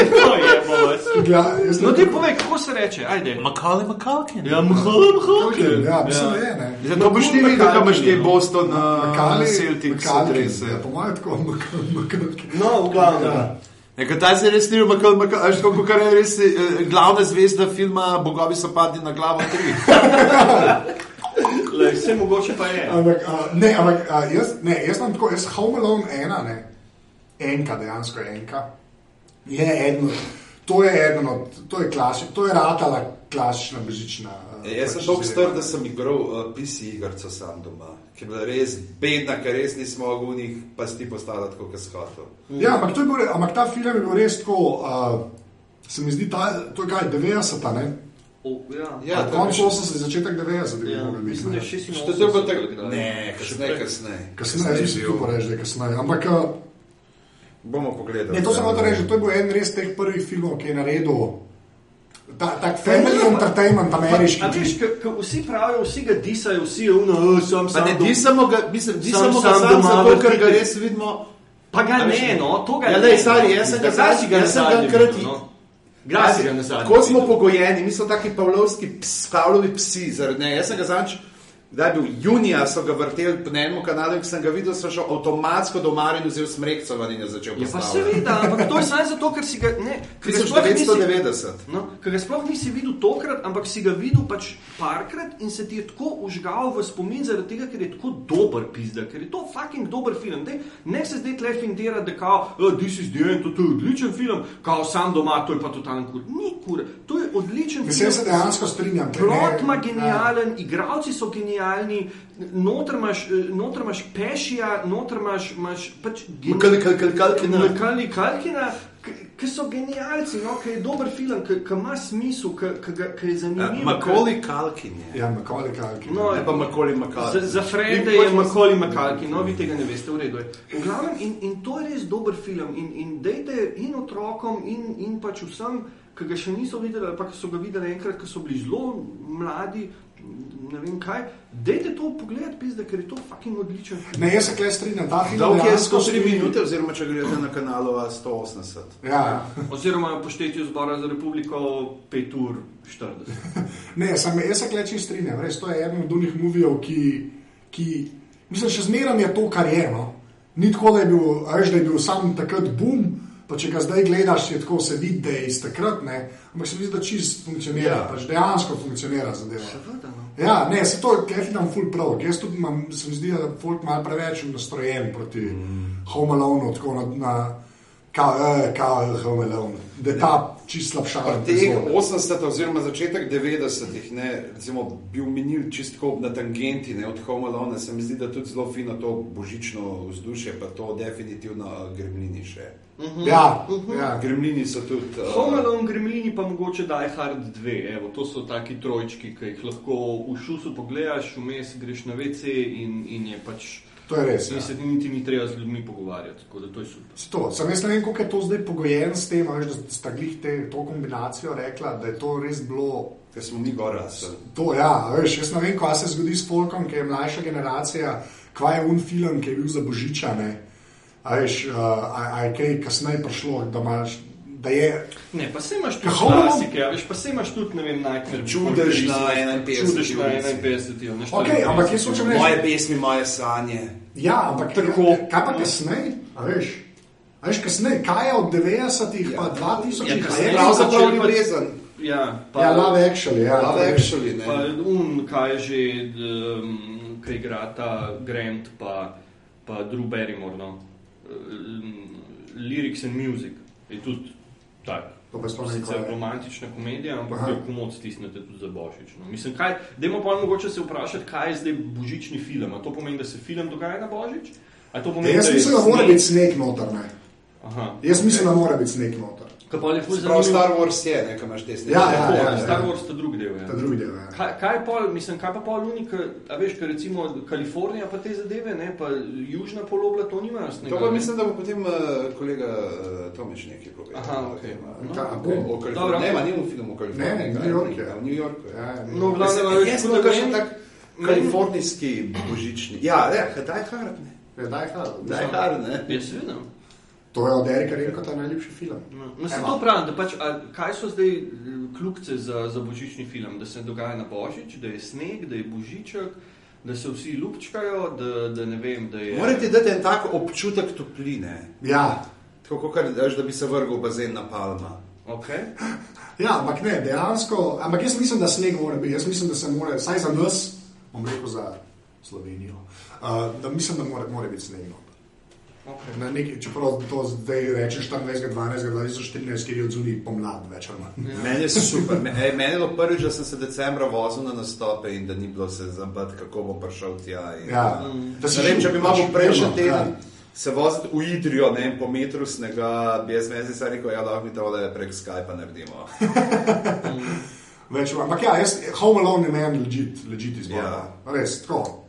S2: to je bolest. No, ti povej, kako se reče, ajde.
S3: Macaulay Macalkin.
S2: Ja, makul, makul.
S1: Ja, mislim, da je, ne.
S3: Zato boš ti videl, kam imaš te Boston,
S1: Kali,
S3: uh, Celtic,
S1: Kali,
S3: adrese.
S1: ja, po mojem tako, makal, makal.
S2: No, v glavnem.
S1: Ja.
S3: Nekaj ta se res ni umakal, až tako, kar je res eh, glavna zvezda filma Bogovi so padli na glavo 3.
S2: Le, vse mogoče pa je.
S1: Ampak, a, ne, ampak a, jaz, ne, jaz sem tako, jaz Home Alone ena, ne, enka, dejansko enka, je eden, od- to je eden od, to je klasič, to je ratala klasična bežična. a,
S3: Jaz sem tako star, da sem igral uh, PC igrico sam doma, ki je bila res bedna, ker res nismo mogli v njih, pa si ti postala tako, kot skoto.
S1: Ja, ampak, to je bil, ampak ta film je bil res tako, uh, se mi zdi, ta, to je kaj, 90-ta, ne?
S2: O, ja.
S3: Ja,
S1: Konec
S3: še-
S1: 80, začetek 90-ih.
S2: Ja,
S1: mogel biti,
S2: mislim, da
S1: ne.
S2: je 86.
S3: Što to je bilo tako?
S2: kdaj.
S3: Ne, kasneje, kasneje.
S1: Kasneje, jaz mislim,
S3: bil-
S1: da reči, da je kasneje. Ampak uh,
S3: Bomo pogledali.
S1: ne, to sem hotel reči, to je bil en res teh prvih filmov, ki je naredil ta, tak family entertainment ameriški.
S2: A veš, k- k- vsi pravijo, vsi ga disajo, vsi je uno, "O, sam
S3: Pa
S2: sam.
S3: ne
S2: dom-"
S3: disamo ga, mislim, disamo ga
S2: sam
S3: samo
S2: doma
S3: zato, ker ga res vidimo.
S2: Pa ga
S3: A veš,
S2: ne, no, to ga
S3: Ja,
S2: ne.
S3: lej, stari, jaz sem ga zadnji- jaz sem ga
S2: videl, no? Kdaj si ga nazadnje
S3: Tako smo pogojeni, mi smo taki pavlovski, ps, pavlovi psi, zaradi ne. Jaz sem ga zadnjič Kdaj je bil junija, so ga vrteli po enem kanalu, ki sem ga videl, so šel avtomatsko domar in vzel smrekco ven in je začel
S2: Ja, pa seveda, ampak to je samo zato, ker si ga ne. ker ga sploh nisi-
S3: 1990.
S2: No, ker ga sploh nisi videl tokrat, ampak si ga videl pač parkrat in se ti je tako užgal v spomin, zaradi tega, ker je tako dober pizda, ker je to fucking dober film. Dej, ne se zdaj tle fintira, da kao, oh, this is the end, to je odličen film, kao sam doma, to je pa totalen kur. Ni kur, to je odličen
S1: Mislim,
S2: film.
S1: se dejansko strinjam.
S2: Plot ima
S1: ja.
S2: genijalen, igravci so genijalni, noter imaš, noter imaš pešija, noter imaš, imaš pač
S3: kal- Kalkina.
S2: Ki so genijalci, no, ki je dober film, ki ima smisel, ki je zanimiv.
S3: Makoli Kalkin je.
S1: Ja, Macaulay Culkin.
S2: No,
S3: Ne pa Makoli Makalkin.
S2: Za, za frende je Makoli Makalki, no vi tega ne veste, v redu je. V glavnem, in, in to je res dober film. In, in dejte in otrokom, in, in pač vsem, ki ga še niso videli, ali pa ki so ga videli enkrat, ki so bili zelo mladi, ne vem kaj. Dejte to pogledati, pizde, ker je to fucking odličen film.
S1: Ne, jaz se kle strinjam, ta film
S3: Dolg je
S1: dejansko
S3: 103
S1: stoji-
S3: minute, oziroma če gledate na kanalu A180.
S1: Ja,
S2: Oziroma po štetju zbora za republiko 5 ur 40.
S1: ne, sam, jaz se kleči strinjam, res to je eden od unih movijev, ki, ki, mislim, še zmeraj je to, kar je. No. Ni tako, da je bil, a veš, da je bil sam takrat boom, pa če ga zdaj gledaš, je tako se vidi, da je iz takrat, ne. ampak se mi zdi, da čist funkcionira,
S3: Ja.
S1: ja. pač dejansko funkcionira zadeva.
S2: Seveda.
S1: Ja, ne, se to gledam ful prav. Jaz tudi imam, se mi zdi, da je folk malo preveč nastrojen proti mm. Home Alone, tako na, na eh, kao Home Alone. Da je ta čist slabša.
S3: Pri teh 80 oziroma začetek 90-ih, ne, recimo, bil minil čisto na tangenti, ne, od Home Alone, se mi zdi, da tudi zelo fino to božično vzdušje, pa to definitivno uh, gremlini še.
S1: Ja, ja.
S3: Gremlini so tudi. Uh,
S2: Home Alone, Gremlini pa mogoče Die Hard 2. Evo, to so taki trojčki, ki jih lahko v šusu pogledaš, vmes greš na WC in, in je pač.
S1: To je res.
S2: In
S1: Ja.
S2: se ti niti ni treba z ljudmi pogovarjati, tako da to je super.
S1: S To. Sam jaz ne vem, kako je to zdaj pogojen s tem, veš, da sta glih te, to kombinacijo rekla, da je to res bilo.
S3: Ker smo mi gor rasli.
S1: To, ja, veš, jaz ne vem, kaj se zgodi s folkom, ki je mlajša generacija, kaj je un film, ki je bil za božiča. Ne? A veš, uh, a, a je kaj kasneje prišlo, da imaš. Da je,
S2: Ne, pa se imaš tudi klasike, a veš, pa se imaš tudi, ne vem, Nightmare
S3: Čudež na
S2: Christmas,
S3: 51.
S2: Čudež na
S3: ulici.
S2: 51. na
S1: Ok, ampak jaz
S2: 54.
S1: hočem reči-
S3: Moje pesmi, moje sanje.
S1: Ja, ampak
S2: Tako.
S1: kaj pa kasneje? A veš, a veš kasneje, kaj je od 90-ih pa 2000-ih?
S2: Ja,
S1: a je
S2: kasneje
S3: Pravzaprav ljubezen.
S2: Ja, pa,
S1: Ja, Love Actually, ja.
S3: Love Actually, ne.
S2: Pa un, kaj je že, um, kaj igra ta Grant, pa, pa Drew Barrymore, no. Um, Lyrics and Music je tudi tak.
S1: To pa sploh
S2: Sicer
S1: kaj je.
S2: romantična komedija, ampak
S1: Aha.
S2: komod stisnete tudi za božič. No. Mislim, kaj, dajmo pa mogoče se vprašati, kaj je zdaj božični film. A to pomeni, da se film dogaja na božič? A to pomeni,
S1: jaz
S2: da
S1: mislim, da mora biti sneg noter. Ne.
S2: Aha.
S1: Jaz mislim, da mora biti sneg noter.
S2: Kaj pa je ful
S3: Prav
S2: zanimivo?
S3: Star Wars je, ne, kam imaš te snege.
S1: Ja, ja, ja, ja.
S2: Star Wars je drugi del. Ja.
S1: Ta drugi del. Ja.
S2: Kaj, kaj, je pol, mislim, kaj pa pol unik, a veš, ker recimo Kalifornija pa te zadeve, ne, pa južna polobla to nima snega.
S3: To pa
S2: ne?
S3: mislim, da bo potem uh, kolega uh, Tomič nekaj povedal.
S2: Aha,
S3: o
S2: ok.
S3: tem, uh,
S2: No,
S1: Ka-
S3: o- o.
S2: Dobro.
S3: Ne, ma, ni v filmu o Kaliforniji.
S1: Ne, v New Yorku je.
S3: ja, V New Yorku.
S1: Ja,
S2: No, v glavnem, a veš,
S3: Jaz sem
S2: tako da
S3: kakšen
S2: meni-
S3: tak kalifornijski božični. Ja, ne, Die Hard, ne.
S1: Ja, daj, hard.
S3: Die Hard, ne.
S2: Ja, seveda.
S1: To je od Erika Renkota najljubši film.
S2: No, no, se to pravim, da pač, a, kaj so zdaj kljukce za, za božični film, da se dogaja na božič, da je sneg, da je božiček, da se vsi lupčkajo, da, da ne vem, da je...
S3: Morate dati en tak občutek topline.
S1: Ja.
S3: Tako kot da bi se vrgel v bazen na palma.
S2: Okay.
S1: ja, ampak ne, dejansko. Ampak jaz mislim, da sneg mora biti. Jaz mislim, da se mora, saj za nas, bom rekel za Slovenijo, uh, da mislim, da mora, mora biti sneg noter.
S2: Okay.
S1: Na neki, čeprav to zdaj rečeš 24. 12. 2014, kjer je odzuni pomlad, več ali manj.
S3: Meni je super. Me- ej, Meni je bilo prvič, da sem se decembra vozil na nastope in da ni bilo se zabati, kako bom prišel tja. In,
S1: Ja,
S3: uh,
S1: da si
S3: ne vem, če bi imel prejšnji
S1: mirno,
S3: teden
S1: ja.
S3: se voziti v Idrijo, ne vem, po metru snega, bi jaz meni se rekel, ja, lahko mi to le prek Skypa naredimo.
S1: Več, ampak ja, jaz, Home Alone je meni legit, legit izbor.
S3: Ja.
S1: Ja. Res, tako.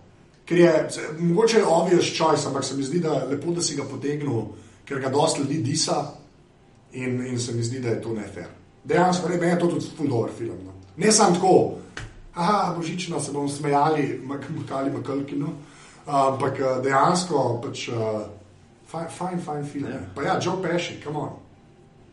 S1: Ker je, mogoče obvious choice, ampak se mi zdi, da lepo, da si ga potegnil, ker ga dosti ljudi disa in, in se mi zdi, da je to nefer. Dejansko, ne, meni je to tudi ful dober film. No. Ne samo tako, aha, božično se bomo smejali, motali makalkino, ampak eh, dejansko pač uh, fajn, fajn, fajn film.
S3: Ja.
S1: Ja. Pa ja, Joe Pesci, come on.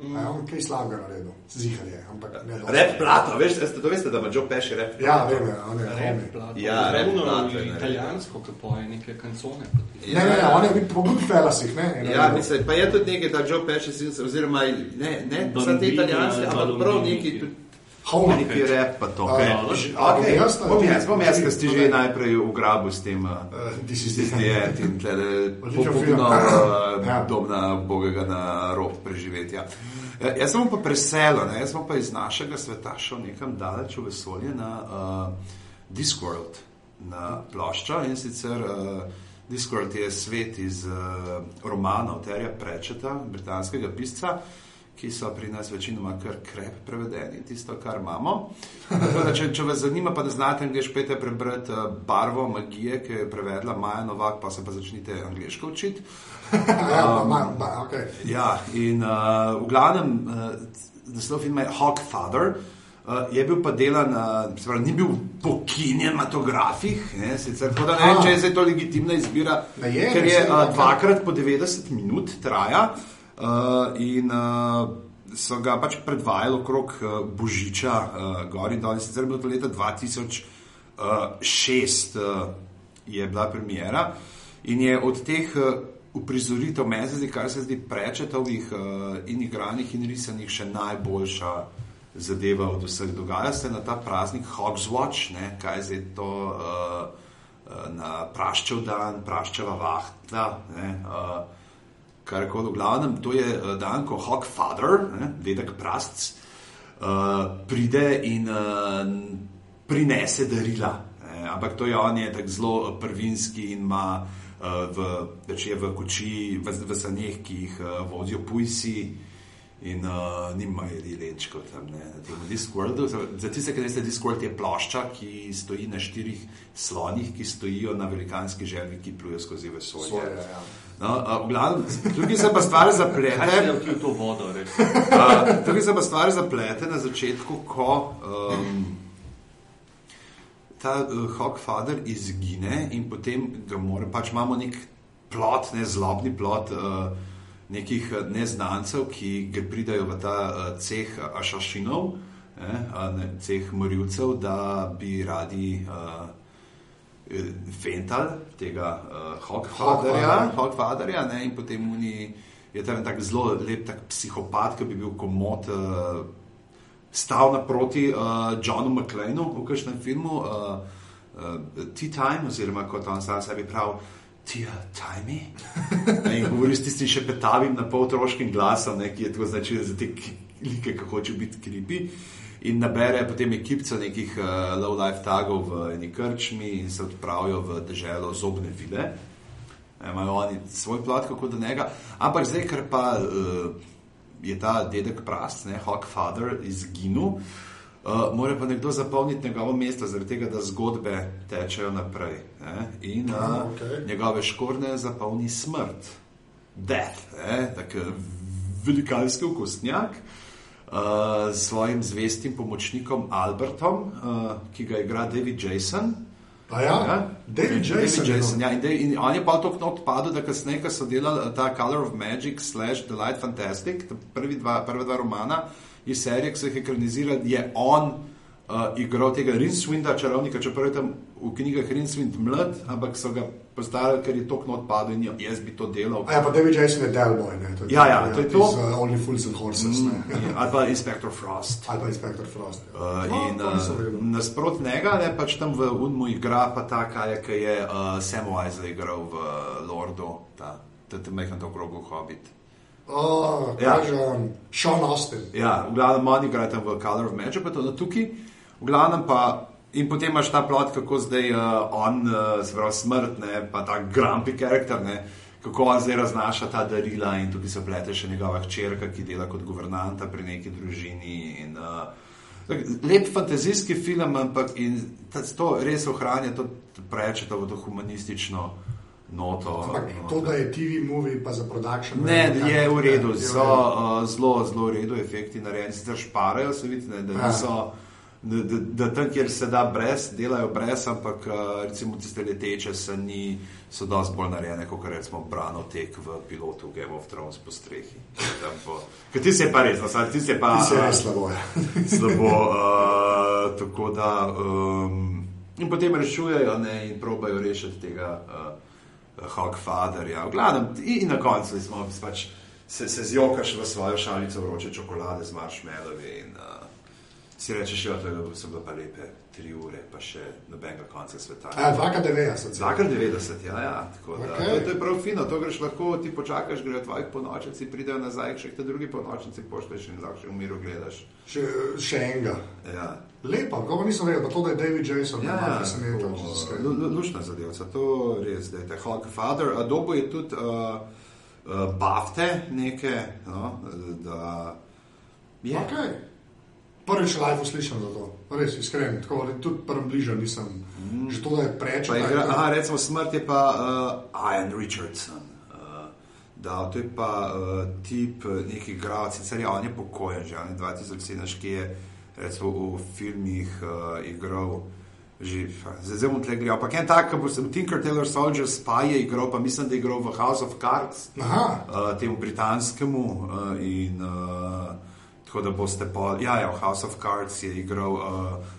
S1: Mm. Je on kaj slabega naredil, zihar je, ne.
S3: Rep plato, veš, ste to veste, da ima Joe Pesci rep plato.
S1: Ja, vem, ja, on je homi.
S3: Ja,
S2: ravno
S3: plato je naredil.
S2: italijansko, ki poje neke kancone.
S1: Ne, ne, ne, on je bil po Goodfellasih, ne? je
S3: Ja, mislim, pa je tudi nekaj, da Joe Pesci, si- oziroma ne, ne, vse te
S2: Bambini,
S3: italijanske, ampak prav neki tudi.
S1: Homi.
S3: Neki rep pa to.
S1: A,
S3: Okay. Okay.
S1: jaz na-
S3: Bom jaz, bom jaz, ker si že najprej ugrabil s tem. Uh,
S1: Eh, is
S3: Tisti
S1: the
S3: je in tle popolno uh,
S1: Ja.
S3: dobna bogega na rob preživetja. Eh, Jaz sem pa preselil, ne? jaz sem pa iz našega sveta šel nekam daleč v vesolje na uh, Discworld, na ploščo in sicer uh, Discworld je svet iz uh, romanov Terja Prečeta, britanskega pisca, ki so pri nas večinoma kar krep prevedeni, tisto, kar imamo. Da, če, če vas zanima, pa ne znate angliško, pete prebrati uh, Barvo magije, ki jo je prevedla Maja Novak, pa se pa začnite angliško učiti.
S1: Ja, pa ma- okej.
S3: Ja, in uh, v glavnem, uh, naslov filma je Hawk Father. Uh, je bil pa delan, uh, pravi, ni bil po kinematografih, ne, sicer da ne vem, če je zdaj to legitimna izbira,
S1: Ne je,
S3: ker je uh,
S1: da-
S3: dvakrat po 90 minut traja uh, in uh, so ga pač predvajali okrog uh, Božiča, uh, gor in dol, sicer je bilo to leta 2006 uh, je bila premjera in je od teh uh, uprizoritev, meni se zdi, kar se zdi prečetovih uh, in igranih in risanih, še najboljša zadeva od vseh. Dogaja se na ta praznik Hogswatch, ne, kaj je to uh, uh, na praščev dan, praščeva vahta. Ne, uh, kar koli v glavnem, to je uh, dan, ko Hogfather, ne, dedek prastc, uh, pride in uh, prinese darila. Ne, ampak to je on, je tako zelo eh, prvinski in ima uh, v, je v koči, v, v saneh, ki jih uh, vozijo pujsi. In uh, nimajo rilenčko tam ne, na tem Discordu. Za tiste, ki ne veste, Discord je plošča, ki stoji na štirih slonih, ki stojijo na velikanski želvi, ki plujejo skozi vesolje.
S1: Svoje, ja.
S3: No, a, v glavnem, tukaj se pa stvar zaplete.
S2: vodo?
S3: a, Tukaj se pa stvar zaplete na začetku, ko um, ta uh, Hogfather izgine in potem ga mora, pač imamo nek plot, ne zlobni plot. Uh, Nekih eh, neznancev, ki pridajo v ta uh, ceh ašašinov, eh, ne, ceh morilcev, da bi radi uh, Fental, tega uh, Hogfatherja, Hogfatherja, ne, in potem oni je tam tak zelo lep tak psihopat, ki bi bil komod uh, stal naproti uh, Johnu McLeanu v kažem filmu uh, uh, Tea Time, oziroma kot on sam sebi pravi. Tia, tajmi. In govori s tistim še petavim, na pol otroškim glasom, ne, ki je tako značilen za te like, ki hoče biti kripi. In nabere potem ekipca nekih uh, low-life tagov v eni krčmi in se odpravijo v deželo zobne vile. E, Imajo oni svoj plat, kako do njega. Ampak zdaj, ker pa uh, je ta dedek prast, ne, Hogfather, izginil, uh, mora pa nekdo zapolniti njegovo mesto, zaradi tega, da zgodbe tečejo naprej. Ne, in uh,
S1: okej.
S3: njegove škorne zapolni smrt, death, ne, tako velikanski okostnjak. Uh, s svojim zvestim pomočnikom Albertom, uh, ki ga igra David Jason.
S1: A ja? David Jason,
S3: David Jason ja, in, de, in on je pa tako odpadel, da kasneje, ko so delali eh, ta Color of Magic slash The Light Fantastic, ta prvi dva, prva dva romana iz serije, ki so jih ekranizirali, je on uh, igral tega Rinswinda, čarovnika, čeprav je tam v knjigah Rinswind mlad, ampak so ga postavili, ker je tokno odpadel in jaz bi to delal.
S1: A ja, pa David Jason je Delboy, ne? To je
S3: Ja, ja, to je to.
S1: iz, uh, Only Fools and Horses, ne?
S3: Ali pa Inspector Frost.
S1: Ali pa Inspector Frost. ja.
S3: Uh,
S1: No,
S3: in
S1: to
S3: uh, nasprot njega, ne pač tam v Unmu igra pa ta, kaj je, ki je uh, Samwise igral v uh, Lordu, ta, ta, ta mehna to krogu Hobbit.
S1: Oh,
S3: Ja.
S1: kaže on, Sean Austin.
S3: Ja, v glavnem oni igrajo v Color of Magic, pa to na tukaj. V glavnem pa. In potem imaš ta plot, kako zdaj uh, on, uh, se pravi, smrt, ne, pa ta grumpy karakter, ne, kako on zdaj raznaša ta darila in tukaj se plete še njegova hčerka, ki dela kot guvernanta pri neki družini. In, uh, tak, lep fantazijski film, ampak in ta, to res ohranja to preče, to, to humanistično noto.
S1: Ampak to, da je TV movie, pa za production.
S3: Ne,
S1: value,
S3: je v redu,
S1: je v
S3: so uh, zelo, zelo v redu efekti narejeni, sicer šparajo, se vidi, ne, da
S1: Ja.
S3: niso Da, da, da tam, kjer se da brez, delajo brez, ampak uh, recimo tiste leteče sani so dosti bolj narejene, kot recimo brano tek v pilotu Game of Thrones po strehi. Ker ti se pa res, no, ti se pa
S1: Ti se res slabo. Ja.
S3: slabo. Uh, tako da. Um, in potem rešujejo ne, in probajo rešiti tega uh, Hogfatherja. V glavnem, in, in na koncu smo pač se, se zjokaš v svojo šalico vroče čokolade z marshmallowi. In, uh, Si rečeš, da so bile pa lepe tri ure, pa še nobenega konca sveta.
S1: Ja, 290.
S3: Zakaj 90, ja, ja. Tako, da,
S1: Okej.
S3: to, to je prav fino, to greš lahko, ti počakaš, grejo tvoji ponočnici, pridejo nazaj, še te drugi ponočnici pošleš in lahko še v miru gledaš.
S1: Še, še enega.
S3: Ja.
S1: Lepa, kako nisem vedel, pa to, da je David Jason.
S3: Ja, ja,
S1: presenetil,
S3: tako,
S1: če se skrbi.
S3: lu- lu- luštna zadeva, to res, da je te Hogfather. A dobo je tudi uh, uh, bafte neke, no, da je.
S1: Okay. Prvič live slišim za to, res iskren, tako da tudi prvem bližje nisem. Mm. Že to, da je
S3: igra, aha, recimo smrt je pa uh, Ian Richardson. Uh, da, to je pa uh, tip neki igralec, sicer je on je pokojen že, on je 2017, ki je recimo v filmih uh, igral. Že, zdaj bom tle gledal. Ampak en tak, bo sem Tinker Tailor Soldier Spy je igral, pa mislim, da je igral v House of Cards,
S1: Aha,
S3: uh, temu britanskemu. Uh, in, uh, tako da boste pa, ja, ja, v House of Cards je igral uh,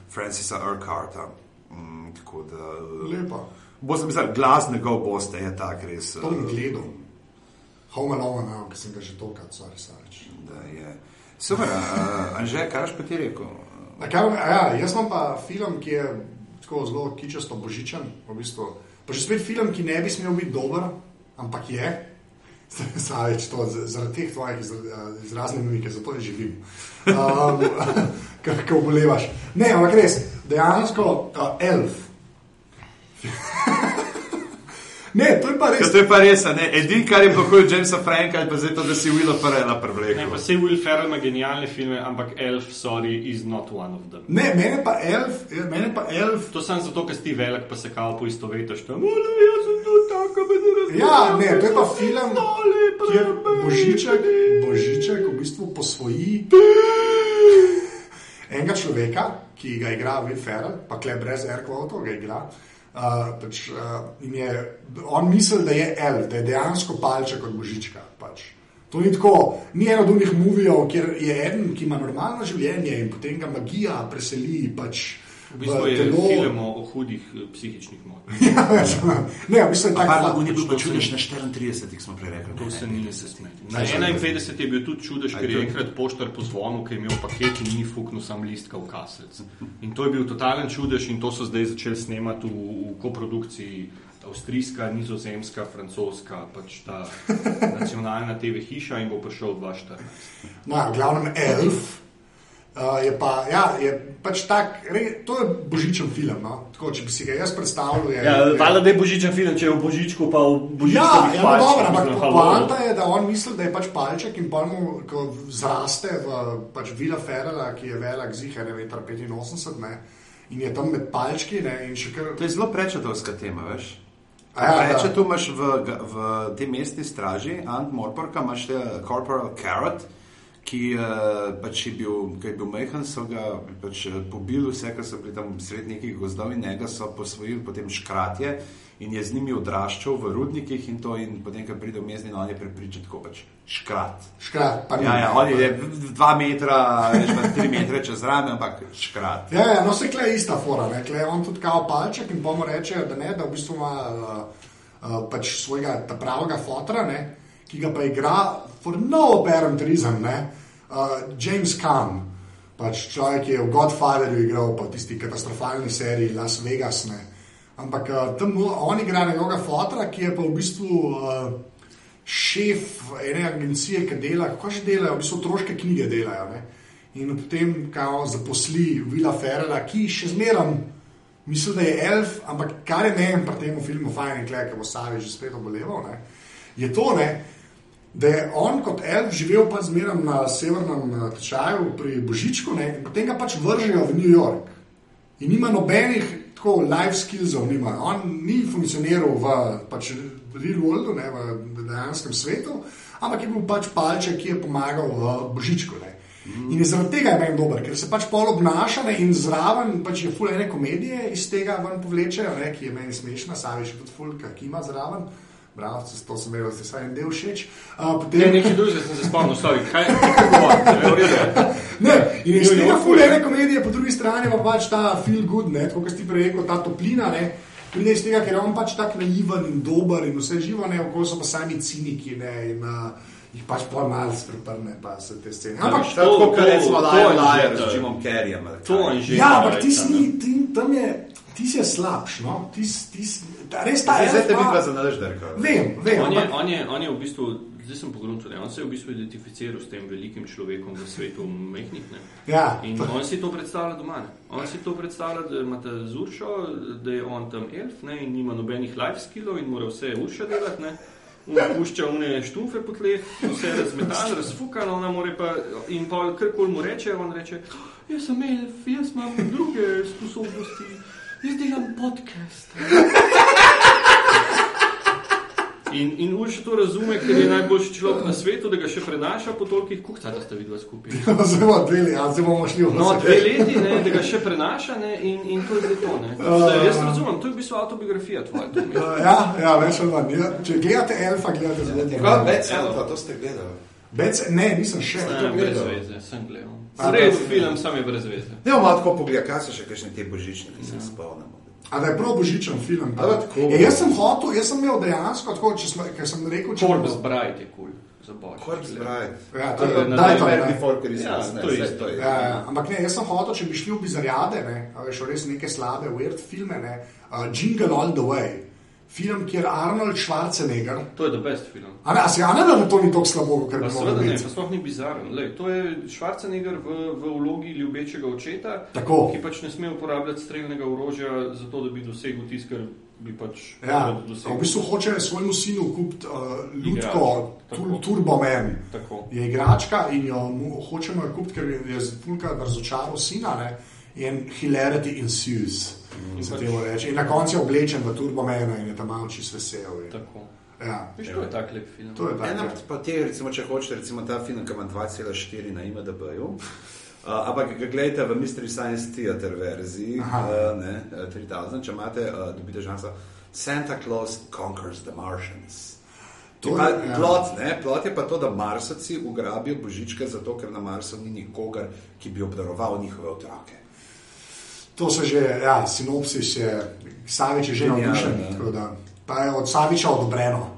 S3: Francisa Urquharta. Mm, tako da. Uh,
S1: lepa.
S3: Boste, mislim, glas njegov boste, je tak res.
S1: To bom
S3: eh,
S1: gledal. Home Alone, ki sem ga že tolkrat, sorry, sorry.
S3: da je. Super, uh, Anže, kaj boš pa ti rekel?
S1: A kaj, ja, jaz imam pa film, ki je tako zelo kičasto božičen. V bistvu. Pa že spet film, ki ne bi smel biti dober, ampak je. Savič, to, zaradi teh tvojih izra- izraznih mimike, zato ne živim. Um, Kako obolevaš. Ne, ampak res, dejansko uh, elf. Ne, to je pa
S3: Ja,
S1: res.
S3: to je pa res, a ne. Edini, kar je pokojil Jamesa Franka, je pa zdaj to, da si Willa Ferrella
S2: Ne,
S3: prevlekel.
S2: pa se Will Ferrell ima genialne filme, ampak Elf, sorry, is not one of them.
S1: Ne, mene pa elf, mene pa elf
S2: To sem zato, ker si ti velik, pa se kao poistovetiš tam. "O, ne, Jaz sem tudi taka, pa ne razumem.
S1: Ja, ne, to je pa film,
S2: Stali,
S1: kjer. Božiček, Božiček v bistvu posvoji enega človeka, ki ga igra Will Ferrell, pa kle brez airquotov ga igra. Uh, pač, uh, je, on misli, da je elf, da je dejansko palček od Božička. Pač. To ni tako, ni eno od unih movijev, kjer je eden, ki ima normalno življenje in potem ga magija preseli pač,
S2: V bistvu je film o, hudih eh, psihičnih motnjah.
S1: Ja, manj. ne, v bistvu je tako.
S3: Pardon, on je bil pa čudež na 34, smo prej rekli.
S2: To se ni
S3: ne,
S2: se smeti. Na
S3: ne, ne.
S2: 51 je bil tudi čudež, ker je enkrat poštar pozvonil, ker je imel paket in ni fuknil sam listka v kaselc. In to je bil totalen čudež in to so zdaj začeli snemati v, v koprodukciji. Avstrijska, nizozemska, francoska, pač ta nacionalna TV hiša in bo prišel 2014.
S1: No, v glavnem elf. Uh, je pa, ja, je pač tak, re, to je božičen film. No? Tako, če bi si ga jaz predstavljal, je.
S2: Ja, valjda, da je božičen film, če je v božičku, pa v
S1: Ja,
S2: božičku.
S1: ja no, dobro, ampak poanta je, da on misli, da je pač palček in pa mu ko zraste v pač Vila Ferrela, ki je velik zihar, je 1,85 m. In je tam med palčki ne, in še kar.
S3: To je zelo prečetovska tema, veš.
S1: A ja,
S3: Reče, tu imaš v, v tej mestni straži, Ant Morporka, imaš te Corporal Carrot, ki, uh, pač je bil, ki je bil majhen, so ga pač eh, pobili vse, kar so bili tam sred nekih gozdov in njega so posvojili potem škratje in je z njimi odraščal v rudnikih in to in potem, ko pride v mestni, no, on je prepričan tako pač škrat.
S1: Škrat, pa ni.
S3: Ja, ja, on je dva metra, veš pa tri metre čez rame, ampak škrat.
S1: Ja, ja, no se kle ista fora, ne, kle on tudi kao palček in bomo reče, da ne, da v bistvu ima uh, uh, pač svojega ta pravega fotra, ne, ki ga pa igra for no apparent reason, ne, uh, James Caan, pač človek, ki je v Godfatherju igral, v tisti katastrofalni seriji Las Vegas, ne. Ampak uh, tam on igra njegovega fotra, ki je pa v bistvu uh, šef ene agencije, ki dela, kako že delajo, v bistvu otroške knjige delajo. Ne? In potem kao zaposli Vila Ferrela, ki še zmeraj misli, da je elf, ampak kar je meni pri tem filmu fajn, je, ker bo Savi že spet oboleval, ne? je to, ne, da je on kot elf živel pa zmeraj na severnem eh, tečaju pri Božičku ne? in potem ga pač vržejo v New York. In nima nobenih tako life skillsov, nima. on ni funkcioniral v pač, real worldu, ne, v dejanskem svetu, ampak je bil pač palček, ki je pomagal v Božičku. Ne. In zaradi tega je meni dober, ker se pač pol obnaša ne, in zraven pač je ful ene komedije iz tega ven povlečejo, ne, ki je meni smešna, sami še tudi ful, ki ima zraven. Bravo, to sem imel, zdaj vsaj en del všeč. Uh,
S2: Ne,
S1: potem,
S2: nekaj drugega sem se spomnil, sorry, kaj kaj govorite, ne.
S1: Ne, in iz tega
S2: ful,
S1: fulene
S2: ja.
S1: komedije, po drugi strani pa pač ta feel good, ne, tako kot si prej rekel, ta toplina, ne, pride iz tega, ker je on pač tako naiven in dober in vse živo, ne, okoli so pa sami ciniki, ne, in uh, jih pač pol malo spreprne, pa se te scene. Ampak,
S2: veš,
S3: Tako
S2: To-
S3: kot recimo Lion
S2: je
S3: Lion z
S2: da-
S3: Jimom Carreyjem. ali
S2: To je že.
S1: ja, ampak ti si,
S2: ne.
S1: ti, tam je, ti si je slabš, no, ti, si- ta, res ta
S3: Zdaj zdaj te vidva
S1: ima-
S3: za naležderka.
S1: Vem, vem,
S2: On je,
S1: ampak,
S2: on, je, on je v bistvu, zdaj sem pogrunil, on se je v bistvu identificiral s tem velikim človekom v svetu mehnih. Ne?
S1: ja,
S2: In on si to predstavlja doma. Ne? On si to predstavlja, da ima ta Zuršo, da je on tam elf ne? in nima nobenih life skillov in mora vse Urša delati. Ne? Pušča une štumfe po tleh, vse razmetan, razfukan, ona more pa in pa karkoli mu reče, on reče, jaz sem elf, jaz imam druge sposobnosti, jaz delam podcast. In, in Urša to razume, ker je najboljši človek na svetu, da ga še prenaša po tolikih kuhcah, da ste videli skupaj.
S1: zdaj bomo dve leti, a zdaj bomo šli v
S2: No,
S1: vse.
S2: dve leti, ne, da ga še prenaša ne, in, in to je zdaj to. Ne. Zdaj, jaz razumem, to je v bistvu autobiografija tvoja.
S1: ja, ja, več ali manj. Ja, če gledate elfa, gledate zelo
S3: Kaj,
S1: dobro.
S3: več Elfa, to ste gledali.
S1: Bec, ne, nisem še.
S2: Ne,
S3: to
S2: brez
S3: gledal.
S2: veze, sem gledal. Res
S1: to-
S2: film, sam je brez veze.
S3: Ne, malo tako pogleda, kaj so še kakšne te božične, ki se jih spomnimo.
S1: A da je prav božičen film.
S3: A da, tako.
S1: Ja, jaz sem hotel, jaz sem imel dejansko tako, če sem, ker sem rekel, če
S2: Corpse Bride je kul.
S3: Bride.
S1: Ja, to je.
S3: Before Christmas.
S2: Ja.
S1: Ja, ampak ne, jaz sem hotel, če bi šli v bizarjade, ne, veš, res neke slabe, weird filme, ne, uh, Jingle All the Way, film, kjer Arnold Schwarzenegger,
S2: To je the best film.
S1: a ne, a si ja ne da to ni tako slabo, ker bi
S2: seveda
S1: moglo
S2: ne,
S1: biti.
S2: pa sploh ni bizaren. Lej, to je Schwarzenegger v, v vlogi ljubečega očeta,
S1: Tako.
S2: ki pač ne sme uporabljati streljnega orožja, zato da bi dosegel tisto, kar bi pač
S1: Ja,
S2: dosegel.
S1: v bistvu hoče svojemu sinu kupiti uh, ljudko tur,
S2: tako.
S1: Turboman.
S2: Tako.
S1: Je igračka in jo mu, hočemo jo kupiti, ker je fulka razočaral sina ne, in hilarity ensues.
S2: In
S1: se
S2: pač-
S1: reče. In na koncu je oblečen v Turbomana in je tam malo čist vesel. in-
S2: Tako.
S1: Ja,
S2: Veš, to je tak lep film.
S1: to je
S3: Ena
S1: tako.
S3: pa te, recimo, če hočete, recimo ta film, ki ima 2,4 na IMDB-ju. Uh, ampak ga gledajte v Mystery Science Theater verziji, uh, ne, uh, 3000, če imate, uh, dobite šanso. Santa Claus Conquers the Martians.
S1: To
S3: je,
S1: ja.
S3: plot, ne, plot je pa to, da Marsovci ugrabijo božička zato, ker na Marsu ni nikogar, ki bi obdaroval njihove otroke.
S1: To se že, ja, sinopsis je, Savič je že navdušen.
S3: ja.
S1: tako da, Pa je od Saviča odobreno.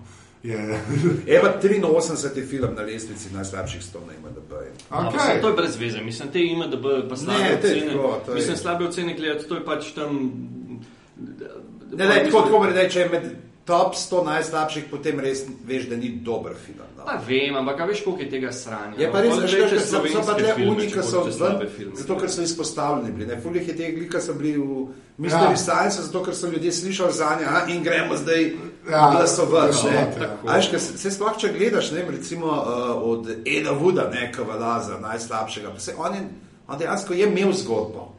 S1: Je,
S3: Je pa 83 film na lestvici najslabših 100 na IMDB-ju.
S2: Okay.
S1: okay.
S2: To je brez veze, mislim, te ima, da bo pa slabe
S3: Ne,
S2: ocene.
S3: tako, to je-
S2: Mislim, slabe ocene gledati, to je pač tam.
S3: Ne, ne, tako, tako moram reči, če je med top 100 najslabših, potem res veš, da ni dober film. No.
S2: Pa vem, ampak a veš, koliko je tega sranja.
S3: Je pa res,
S2: Pol
S3: veš, da so, so pa
S2: če
S3: ki so ven,
S2: filme.
S3: zato ker so izpostavljeni bili. Ne, fulih je teh glika, so bili v Mystery
S1: Ja.
S3: ja. Science, zato ker so ljudje slišali za nje in gremo zdaj
S1: Ja,
S3: ja, glasovati.
S1: ja.
S3: A veš, ker se se sploh, če gledaš, ne, recimo uh, od Eda Wooda, ne, Kavalaza, najslabšega, pa se on, je, on dejansko je imel zgodbo.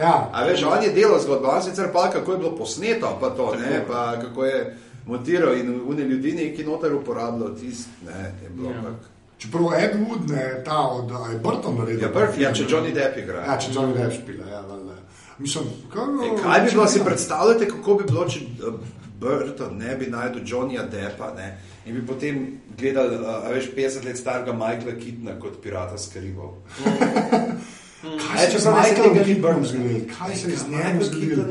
S1: Ja.
S3: A veš, on je delal zgodbo, on sicer pa kako je bilo posneto, pa to, ne, pa kako je montiral in une ljudi neki noter uporabljal, tist, ne, je bilo
S2: Ja.
S3: ja.
S1: Čeprav Ed Wood, ne, ta od je Burton naredil.
S3: Ja, prvi, ja, če Johnny Depp igra.
S1: Ja, če Johnny Depp špila, ja, valjda. Mislim, kaj,
S3: E, kaj bi bilo, si predstavljate, kako bi bilo, če uh, Burton ne bi najdel Johnnyja Deppa ne, in bi potem gledal, uh, a veš, 50 let starega Michaela Kitna kot pirata z Karibov.
S1: Kaj se je z Michaelom
S3: bilo.
S1: zgodilo? Kaj se je z njim zgodilo?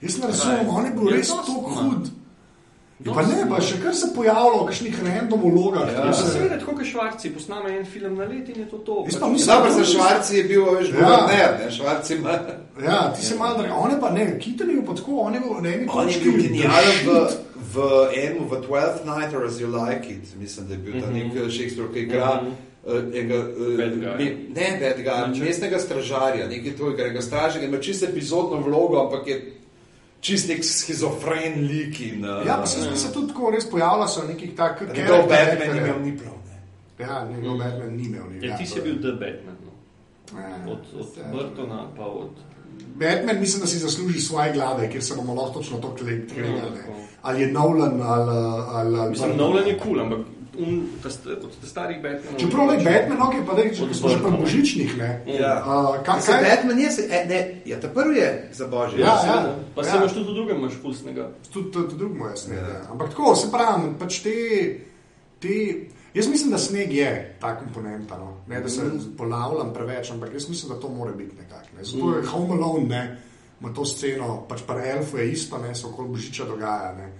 S1: Jaz ne razumem, on je bil
S2: Je
S1: res tako hud. Ja, pa ne, pa še kar se pojavlja v kakšnih random vlogah.
S3: Ja.
S1: se-
S2: seveda, tako kot Švarci, posname en film na let in je to to.
S1: Jaz pa mislim-
S3: Dobro, za Švarci je bil, a veš,
S1: Ja.
S3: guverner, ne, Švarci ima.
S1: Ja, ti se malo drži. On je pa ne, Keaton je pa tako, on je bil na eni
S3: On je bil genijalen v, enem, v Twelfth Night or As You Like It, mislim, da je bil ta nek eh, Shakespeare, ki igra
S2: Mhm.
S3: uh, enega, uh,
S2: Bad guy.
S3: ne bedga, mestnega stražarja, nekaj tvojega, enega stražarja, ima čisto epizodno vlogo, ampak je čist nek schizofren lik in uh,
S1: Ja, pa se zdi se tudi tako res pojavlja so nekih takih
S3: njegov Batman ni imel ni prav. Ne.
S1: Ja, njegov Batman ni imel. ni,
S2: Ja, ti
S1: to
S2: si bil The Batman. No.
S1: Ja,
S2: Od, od
S1: ja.
S2: Burtona pa od.
S1: Batman mislim, da si zasluži svoje glave, ker se bomo lahko točno to
S2: Ja,
S1: kregali.
S2: tako.
S1: Ali je Nolan ali, ali, ali
S2: Mislim. Nolan je kul, cool, ampak un, ta, sta- od ta starih Batmanov.
S1: Čeprav je Batman, ok, pa da če smo že
S2: Burtona.
S1: božičnih, ne.
S3: Ja.
S1: Uh, kaj, kaj?
S3: Batman je, se, e, ne, ja, ta prvi je za božje.
S1: Ja,
S2: Ja,
S1: ja.
S2: pa se
S1: Ja.
S2: imaš tudi v drugem, imaš pulsnega.
S1: Tudi to, to drugo moje sneg.
S3: Ja.
S1: Ja. Ampak tako, se pravi, pač te, te, jaz mislim, da sneg je ta komponenta. No. Ne, da se
S3: Mhm.
S1: ponavljam preveč, ampak jaz mislim, da to mora biti nekako. Ne. Zato je Home Alone, ne, ima to sceno, pač pri Elfu je isto, ne, se okoli Božiča dogaja. Ne.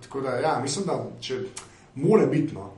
S1: Tako da, ja, mislim, da če mora biti. No.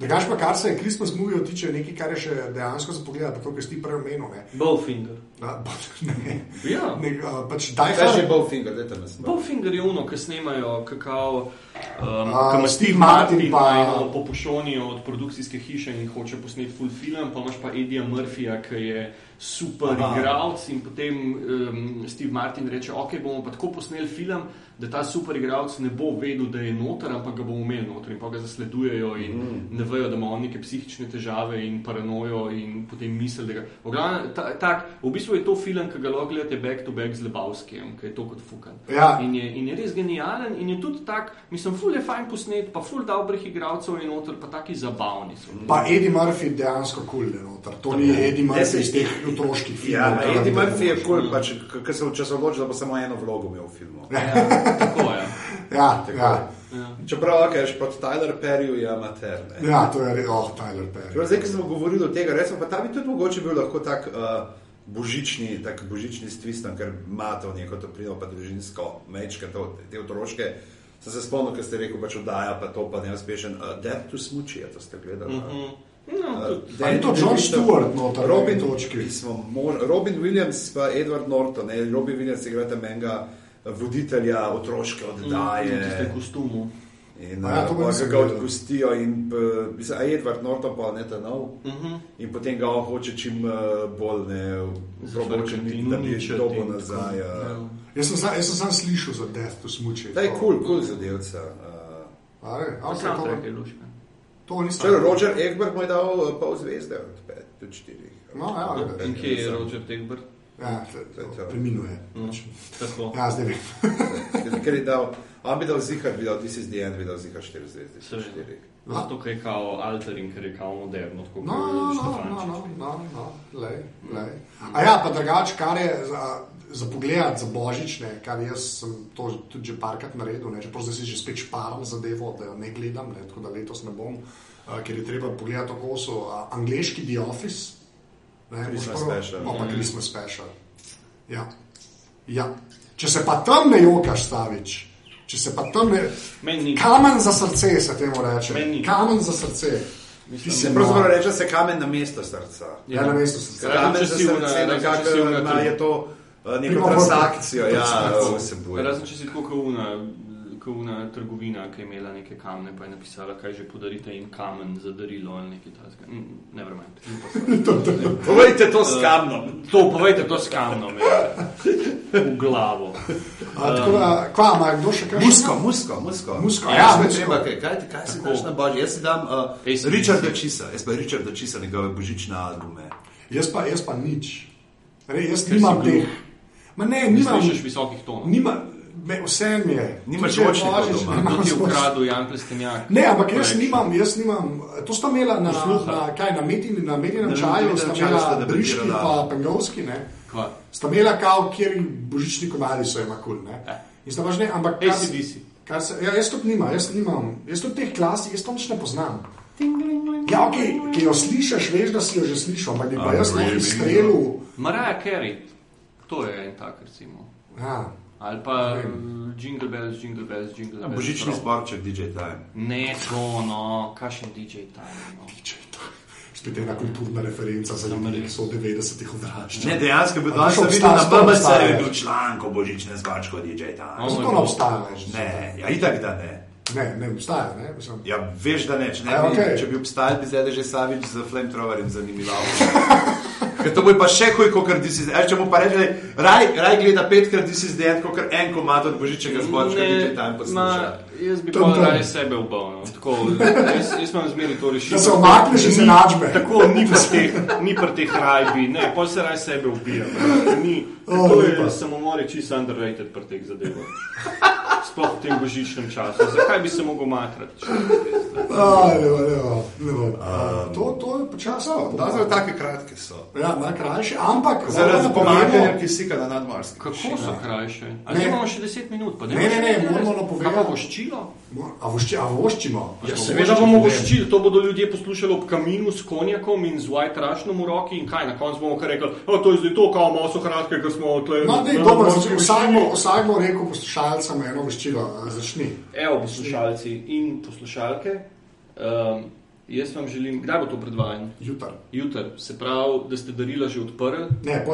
S1: Drugač pa, kar se je Christmas movie tiče, nekaj, kar je še dejansko za pogled, pa to, kar si ti prej omenil. Ne.
S2: Bowfinger.
S1: A, pa, ne,
S2: Ja.
S1: ne, a, pač Die
S3: Kaj že
S1: Hard.
S3: Bowfinger, dajte me smeti.
S2: Bowfinger je uno, ki snemajo kakao. Um,
S1: A,
S2: ki
S1: Steve Martin pa
S2: eno popušonijo od produkcijske hiše in hoče posneti full film, pa imaš pa Edija Murphyja, ki je super igralec in potem um, Steve Martin reče, ok, bomo pa tako posneli film, da ta super igralec ne bo vedel, da je noter, ampak ga bomo imeli noter in pa ga zasledujejo in mm. ne vejo, da ima on neke psihične težave in paranojo in potem misel, da ga... V, glavnem, ta, tak, v bistvu je to film, ki ga lahko gledate back to back z Lebavskim, ki je to kot fukan.
S1: Ja.
S2: In je, in je res genijalen, in je tudi tak, mislim, ful je fajn posnet, pa ful dobrih igralcev je noter, pa taki zabavni so.
S1: Pa Eddie Murphy dejansko kul je noter. To ni Eddie Murphy iz teh otroških filmov.
S3: Ja,
S1: ki
S3: Eddie Murphy je kul, cool, pač, ker se če se odloči, da bo samo eno vlogo imel v filmu.
S2: Ja, tako je.
S1: Ja,
S3: Tako
S1: ja.
S2: Ja.
S3: Čeprav, okay, še pod Tyler Perryju je amater. ne.
S1: ja, to je res, oh, Tyler Perry.
S3: Čeprav Zdaj, ko smo govorili o tega, recimo, pa ta bi tudi mogoče bil lahko tak uh, božični, tak božični stvist, ker ima to neko toplino, pa družinsko mečke, to, te otroške. Sem se spomnil, ker ste rekel, pač oddaja, pa to pa neuspešen. Uh, Death to Smuchi, to ste gledali. Uh,
S2: Mhm. No, tudi-
S1: A ni to John Stewart na
S3: Robin,
S1: točki?
S3: smo mož- Robin Williams pa Edward Norton. Ne? Robin Williams igrata menga voditelja otroške oddaje.
S2: v tistem kostumu.
S3: In
S1: A ja,
S3: uh, ga odpustijo, in uh, mislim, a Edward Norton pa ne ta nov.
S2: Mhm.
S3: In potem ga on hoče čim uh, bolj ne
S2: Zafrkati,
S3: da bi
S2: uničiti
S3: dobo
S2: in
S3: nazaj. Uh.
S2: Ja.
S1: Jaz sem, sam- jaz sem sam slišal za Death to Smuchi.
S3: Ta je kul, cool, kul cool zadevca. Uh,
S1: A, ne,
S2: Pa
S1: okay,
S2: soundtrack
S1: to,
S2: je luškan.
S1: To nisem.
S3: Čelo, Roger Egbert mu je dal uh, pol zvezde od pet, od štirih.
S1: No, ja, ja.
S2: In kje je Roger Tegbert?
S1: Ja, preminuje.
S2: Mm. Tako.
S1: Ja, zdaj vem.
S3: Ker je dal, on bi dal zihar, bi dal This is the end, bi dal zihar štiri zvezde.
S2: Seveda.
S3: Štiri.
S2: Zato, ker je kao alter in ker je kao moderno, tako
S1: No,
S2: kot
S1: no, no,
S2: Štefančič.
S1: no, no, no, lej, lej. A ja, pa drugače, kar je za, za pogled, za božične, kar jaz sem to tudi že parkrat naredil, ne, čeprav zdaj si že spet šparam zadevo, da jo ne gledam, ne, tako da letos ne bom, uh, ker je treba pogledati tako so uh, angliški The Office, ne,
S3: Christmas
S1: prvo-
S3: special.
S1: No, pa Christmas special. Ja. ja. Če se pa tam ne jokaš, stavič, če se pa tam ne...
S2: Meni ni.
S1: Kamen za srce se temu reče.
S2: Meni ni.
S1: Kamen za srce. Ti si
S3: Se pravzaprav reče se kamen na mesto srca.
S1: Ja, na mestu srca.
S3: Kamen za srce, nekako je to neko
S1: Primo
S3: transakcijo, ja, vsebuje.
S2: Razen če si tako kauna, kauna trgovina, ki je imela neke kamne, pa je napisala, kaj že podarite jim kamen za darilo ali nekaj takega. Ne vrem.
S3: Povejte to s kamnom.
S2: To povejte, to s kamnom. ja. V glavo.
S1: A, tako da, kva, ima kdo še kaj?
S3: Musko, musko, musko.
S1: Musko,
S3: ja,
S1: ja, musko.
S3: treba, kaj, kaj, ti- kaj si daš na božji? Jaz si dam uh,
S2: AC/DC.
S3: Richarda Čisa, jaz pa Richarda Čisa, njegove božične albume.
S1: Jaz pa, jaz pa nič. Re, jaz nimam teh. Ma ne,
S2: Ne
S1: nimam.
S2: slišiš visokih tonov.
S1: Nima, me, vse mi je.
S3: Nimaš
S1: božič,
S3: doma.
S2: ti je ukradel Jan Plestenjak.
S1: Ne, ampak jaz nimam, jaz nimam, to sta imela na,
S2: Posluha.
S1: na, kaj, na, metin, na medijnem
S3: Na
S1: čaju, sta imela briški pa pengovski, ne.
S2: Kva?
S1: Sta imela kao, kjer božični komadi so ima kul, ne.
S2: Ja.
S1: In sta pač ne, ampak
S2: ACDC.
S1: Kar se, ja, jaz tudi nimam, jaz nimam, jaz tudi teh klasik, jaz to nič ne poznam. Ja, ok, ki jo slišiš, veš, da si jo že slišal, ampak bi pa jaz lahko izstrelil.
S2: Mariah Carey. To je en tak, recimo.
S1: Ja,
S2: Ali pa uh, Jingle Bells, Jingle Bells, Jingle Bells.
S3: Božični
S2: Rock.
S3: zborček DJ Time.
S2: Ne, to, no, kakšen DJ time. No.
S1: je to. Spet ena kulturna referenca za ljudi, ki so v 90-ih odraščali.
S3: Ne, dejansko bi
S1: to
S3: danes videl na
S1: to
S3: BBC je bil članek o božičnem zborčku DJ Time.
S2: Oh
S1: Zato
S2: moj
S1: ne obstaja več.
S3: Ne, ja, itak da ne.
S1: Ne, ne obstaja, ne. Mislim,
S3: Ja, veš, da ne. Če, ne
S1: Ja,
S3: bi,
S1: okej.
S3: če bi obstajal, bi zdaj že Savič z flamethrowerjem zanimival. Ker to bo pa še huj, kot This is the End. Če mu pa reče, raj, raj gleda petkrat This is the End, kot en komad od božičnega zborčka DJ Time posluša.
S2: Jaz bi
S1: Tam,
S2: raje sebe ubal. No. Tako, jaz, jaz imam zmeraj to rešitev.
S1: Da se umakneš iz enačbe.
S2: Tako, ni pri teh, ni pri teh rajbi, ne, pol se raje sebe ubijam. Ni,
S1: O,
S2: to
S1: lepa.
S2: je samomor je čisto underrated pri teh zadevah. Sploh v tem božičnem času. Zakaj bi se mogel matrati?
S1: To, to je počasno.
S3: Da, zelo take kratke so.
S1: Ja, najkrajši, ampak
S3: Zaradi
S1: napovedati-
S3: kisika na nadmorski.
S2: Kako so krajše? A
S1: Ne.
S2: ne imamo še 10 minut? Pa
S1: Ne, ne, ne, moramo napovedati.
S2: Kako voščilo?
S1: A vošči, a voščimo?
S2: Ja, seveda bomo voščili, to bodo ljudje poslušali ob kaminu s konjakom in z white rushnom v roki in kaj, na koncu bomo kar rekli, o, to je zdaj to, kao malo so kratke, ker smo tle.
S1: No, ne,
S2: na
S1: dobro,
S2: nadmorski
S1: vsak
S2: voščili."
S1: bo, vsak bo rekel poslušalcem eno voščilo, a, začni.
S2: Evo, poslušalci in poslušalke, um, jaz vam želim, kdaj bo to predvajanje?
S1: Jutar.
S2: Jutr, se pravi, da ste darila že odprli.
S1: Ne.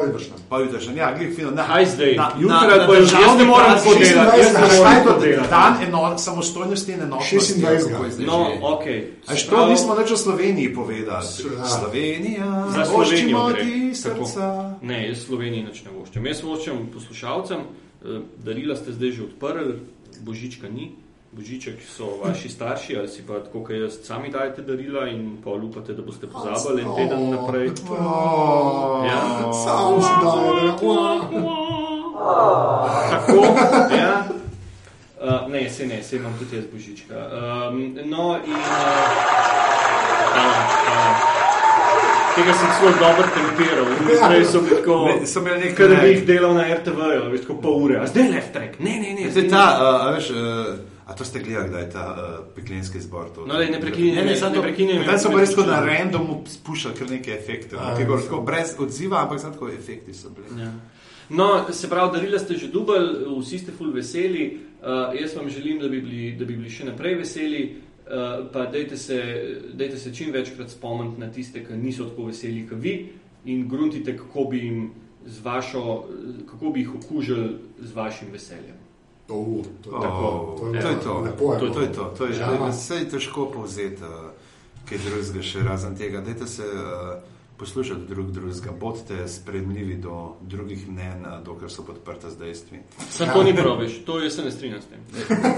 S3: Pa vidiš, ja, glej, film. Na,
S2: Kaj zdaj?
S3: Na,
S2: Jutri
S3: na,
S2: ali jutri? Jaz ne morem
S3: praznik,
S2: tako delati, jaz ne
S3: 26.
S2: morem
S3: Kaj je to
S2: tako delati.
S3: Dan eno, samostojnosti in enotnosti.
S1: 26.
S3: kako je zdaj
S2: No, ok.
S3: A što
S2: pravi-
S3: nismo več o Sloveniji povedali?
S1: Ja.
S3: Slovenija,
S2: Za Slovenijo gre.
S3: srca.
S2: Ne, jaz Sloveniji nič ne voščam. Jaz voščam poslušalcem, eh, darila ste zdaj že odprli, božička ni. Božiček so vaši starši ali si pa tako, kot jaz, sami dajete darila in pa upate, da boste pozabili en teden naprej. Ja.
S1: Sam si dal,
S2: Tako, ja. Uh, ne, se ne, se imam tudi jaz božička. Um, no, in. Uh, hvala, hvala. Tega sem zelo dobro temperal. Prej so bili tako,
S3: Ne, so imeli nekaj
S2: Ker bi jih delal na RTV-ju, veš, tako pol ure. A zdaj left track. Ne, ne, ne.
S3: Zdaj ta, uh, veš, uh, a to ste gledali, da je ta uh, peklenski zbor. To,
S2: No, lej, ne prekinjaj,
S3: ne, ne,
S2: ne, prekinjaj
S3: Zdaj so pa res tako na randomu spuščali kar neke efekte.
S1: A,
S3: No,
S1: ja.
S3: tako brez odziva, ampak samo tako efekti so bili.
S2: Ja. No, se pravi, darila ste že dubaj, vsi ste ful veseli. Uh, jaz vam želim, da bi bili, da bi bili še naprej veseli. Uh, pa dajte se, dajte se čim večkrat spomniti na tiste, ki niso tako veseli kot vi in gruntite, kako bi, jim z vašo, kako bi jih okužili z vašim veseljem.
S1: Oh, to je
S2: Tako.
S3: Oh,
S1: To je
S3: to je to.
S1: lepo je
S3: To je
S1: bilo.
S3: to. To je
S1: Ja.
S3: vse je težko povzeti, uh, kaj drugega še razen tega. Dajte se uh, poslušati drug drugega, bodite spremljivi do drugih mnen, dokler so podprta z dejstvi.
S2: Sam to ni prav, veš, to jaz se ne strinjam s tem.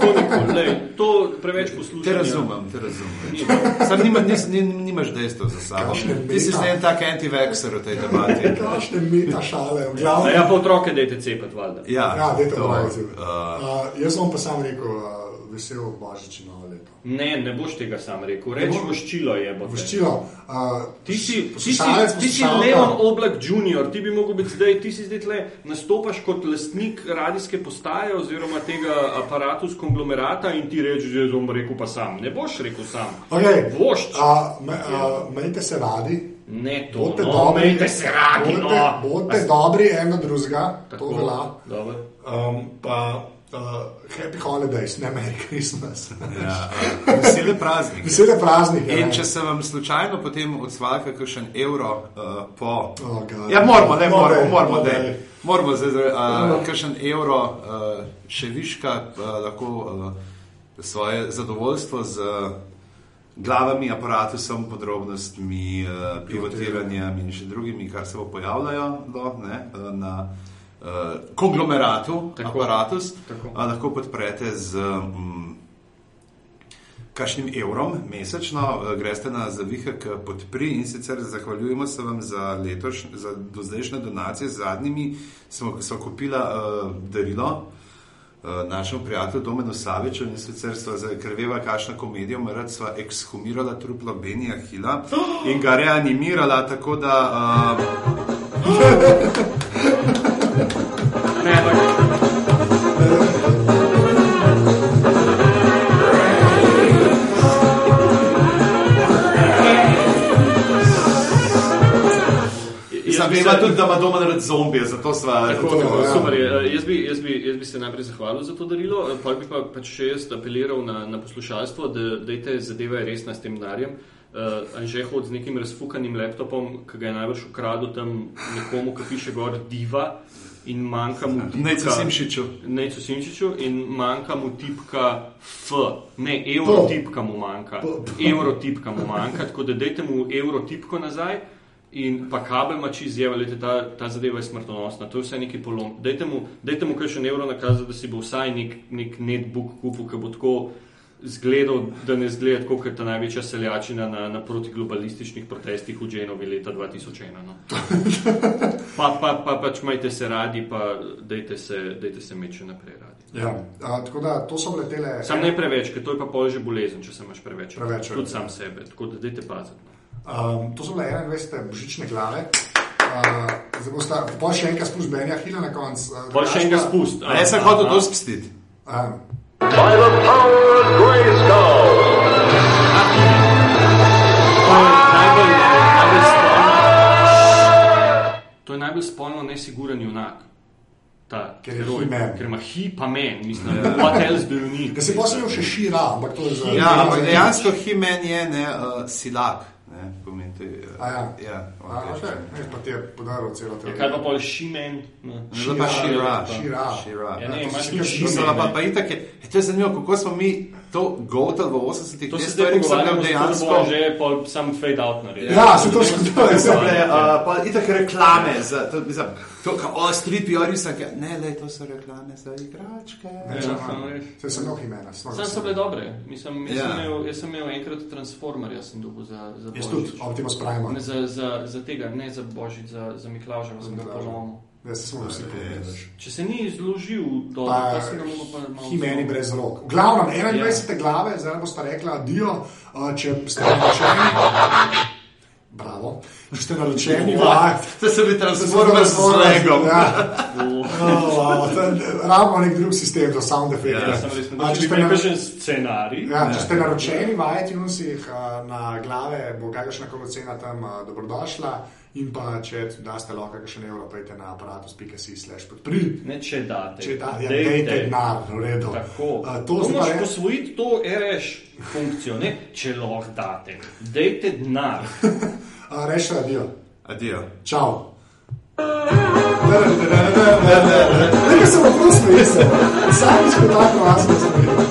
S2: To, nikoli, lej, to preveč poslušam.
S3: Te razumem, te razumem. Sam nima, nis, ni, nimaš dejstva za sabo. Ti si zdaj en tak anti-vaxxer v tej debati.
S1: Kakšne meta šale, v glavnem.
S2: ja, pa otroke dajte cepati, valjda.
S3: Ja,
S1: Ja, dajte
S3: to,
S1: to.
S3: uh,
S1: Uh, jaz bom pa sam rekel, uh, vesel Božič in leto.
S2: Ne, ne boš tega sam rekel. Reči
S1: bo-
S2: voščilo je.
S1: Voščilo. Uh,
S2: Ti si, ti, si, ti si. Leon Oblak Junior, ti bi mogel biti zdaj, ti si zdaj tle, nastopaš kot lastnik radijske postaje oziroma tega aparatu z konglomerata in ti rečeš, že bom rekel pa sam. Ne boš rekel sam.
S1: Okay.
S2: Vošč.
S1: Uh, me, uh, majte se radi.
S2: Ne to,
S1: Bodite
S2: no,
S1: dobri,
S2: mejte se radi,
S1: bodite,
S2: no.
S1: bodite dobri en do drugega, to velja. Um, pa uh, happy holidays, ne Merry Christmas.
S3: ja, uh, vesele praznike.
S1: Vesele praznike.
S3: In če se vam slučajno potem odsvalka kakšen evro uh, po.
S1: Oh, God.
S3: ja, moramo, ne
S1: No,
S3: moramo, moramo,
S1: no,
S3: da moramo zdaj, uh, kakšen evro uh, še viška, uh, lahko uh, svoje zadovoljstvo z uh, glavami, aparatusom, podrobnostmi, uh, pivotiranjem in še drugimi, kar se bo pojavljajo do, ne, na uh, konglomeratu,
S2: Tako.
S3: aparatus,
S2: Tako.
S3: uh, lahko podprete z. Um, Kašnim evrom mesečno eh, greste na zavihek podpri in sicer zahvaljujemo se vam za letoš, za dozdajšnje donacije. Z zadnjimi smo, smo kupila uh, darilo uh, našemu prijatelju Domenu Saviču in sicer sva zakrveva kašna komedija, mrad sva ekshumirala truplo Benija Hila in ga reanimirala tako da uh, veva tudi, da ima doma rad zombije, zato sva
S2: Tako, tako,
S1: ja.
S2: super je. Eh, Jaz bi, jaz, bi, jaz bi se najprej zahvalil za to darilo, eh, pol bi pa pač še jaz apeliral na, na poslušalstvo, da dajte zadeve resna s tem denarjem. Uh, Anže hod z nekim razfukanim laptopom, ki ga je najbrž ukradel tam nekomu, ki piše gor diva in manjka mu
S3: Nejcu Simšiču.
S2: Nejcu Simčiču in manjka mu tipka F, ne evro tipka mu manjka, evro tipka mu manjka, tako da dajte mu evro tipko nazaj. In pa kabel mači izjavljate, ta, ta zadeva je smrtonosna, to je vse neki polom. Dajte mu, dajte mu kakšen evro nakazati, da si bo vsaj nek, nek netbook kupil, ki bo tako zgledal, da ne zgleda kot je ta največja seljačina na, na protiglobalističnih protestih v Dženovi leta 2001. No. Pa, pa, pa pač majte se radi, pa dejte se, dejte se meče naprej radi.
S1: Ja. A, tako da to so bile tele.
S2: Sam ne preveč, ker to je pa pol že bolezen, če se imaš preveč.
S1: Preveč,
S2: Tudi
S1: ja.
S2: sam sebe, tako da dejte paziti. no.
S1: Um, to so bile 21. božične glave. Uh, zdaj bosta, pa še enkrat spust Benja Hila na koncu. Uh,
S2: Pol še enega spust.
S3: A jaz sem hotel to spustiti.
S1: Um,
S5: By the power of Grayskull,
S2: To je najbolj, spolno. Nesiguren junak. Ta
S1: Ker je
S2: heroj. Ker ima hi pa men, mislim, what else bi ni.
S1: Da si posebej še šira, ampak to je za.
S3: Ja, ampak dejansko Himen je ne, uh, silak. Ne, pomeni, je, uh,
S1: A ja.
S3: ja,
S1: A, okay. Ne, pa ti je podaril celo
S2: Ja, kaj pa pol šimen? No.
S3: Zdaj pa šira.
S1: Šira.
S3: Šira.
S2: Ja, ne,
S1: to
S2: imaš
S1: si
S2: tudi
S1: kar
S2: šimen.
S3: Mislim, pa,
S2: ne.
S3: pa itak je, e, to je zanimivo, kako smo mi to gotali v 80-ih
S2: To se
S3: letih.
S2: zdaj
S3: so
S2: da
S3: dejansko.
S2: že pol sam fade out naredili.
S1: Ja, se to.
S3: So bile, uh, pa itak reklame za to, mislim, to, kao, o, street PR, sem ne, le, to so reklame za igračke.
S1: Ja,
S2: samo res.
S1: Se sem mnogo imena.
S2: Sam so bile dobre. Mislim, jaz,
S3: Ja.
S2: sem imel, jaz sem imel enkrat Transformerja, sem dobil za, za
S1: Jaz tudi,
S2: Božič.
S1: Optimus Prime.
S2: Ne, za, za, za tega, ne za Božič, za, za Miklauža, sem ga
S1: Miklavža. Ja, se vsi povedali.
S2: Če se ni zložil do
S1: Pa,
S2: tega, si ga bomo pa malo.
S1: Himeni brez rok. V glavnem, 21. glave, zdaj boste rekli adijo, uh, če ste naročeni. Bravo. Če ste naročeni, vaj.
S3: To se bi.
S1: Ja. Oh, wow. to je- Rabimo nek drug sistem za sound efekte.
S3: Ja,
S2: Sem res ne
S1: A,
S2: če
S1: ste
S2: bi
S1: na-
S2: kakšen scenarij.
S1: Ja, če ste naročeni v iTunesih uh, na glave, bo kakršna koli cena tam uh, dobrodošla. In pa, če daste lahko kakšen evro, pejte na aparatus.si slash.
S2: Ne, če date.
S1: Če da, ja,
S2: Dejte.
S1: dejte denar, v redu.
S2: Tako.
S1: Uh,
S2: to
S1: to
S2: moraš
S1: re-
S2: posvojiti, to reš funkcijo, ne? če lahko date. Dejte denar.
S1: uh, Rešite adijo.
S3: Adijo.
S1: Čau. Nekaj se bo prosto, jaz sem. Sami smo tako vas razumeli.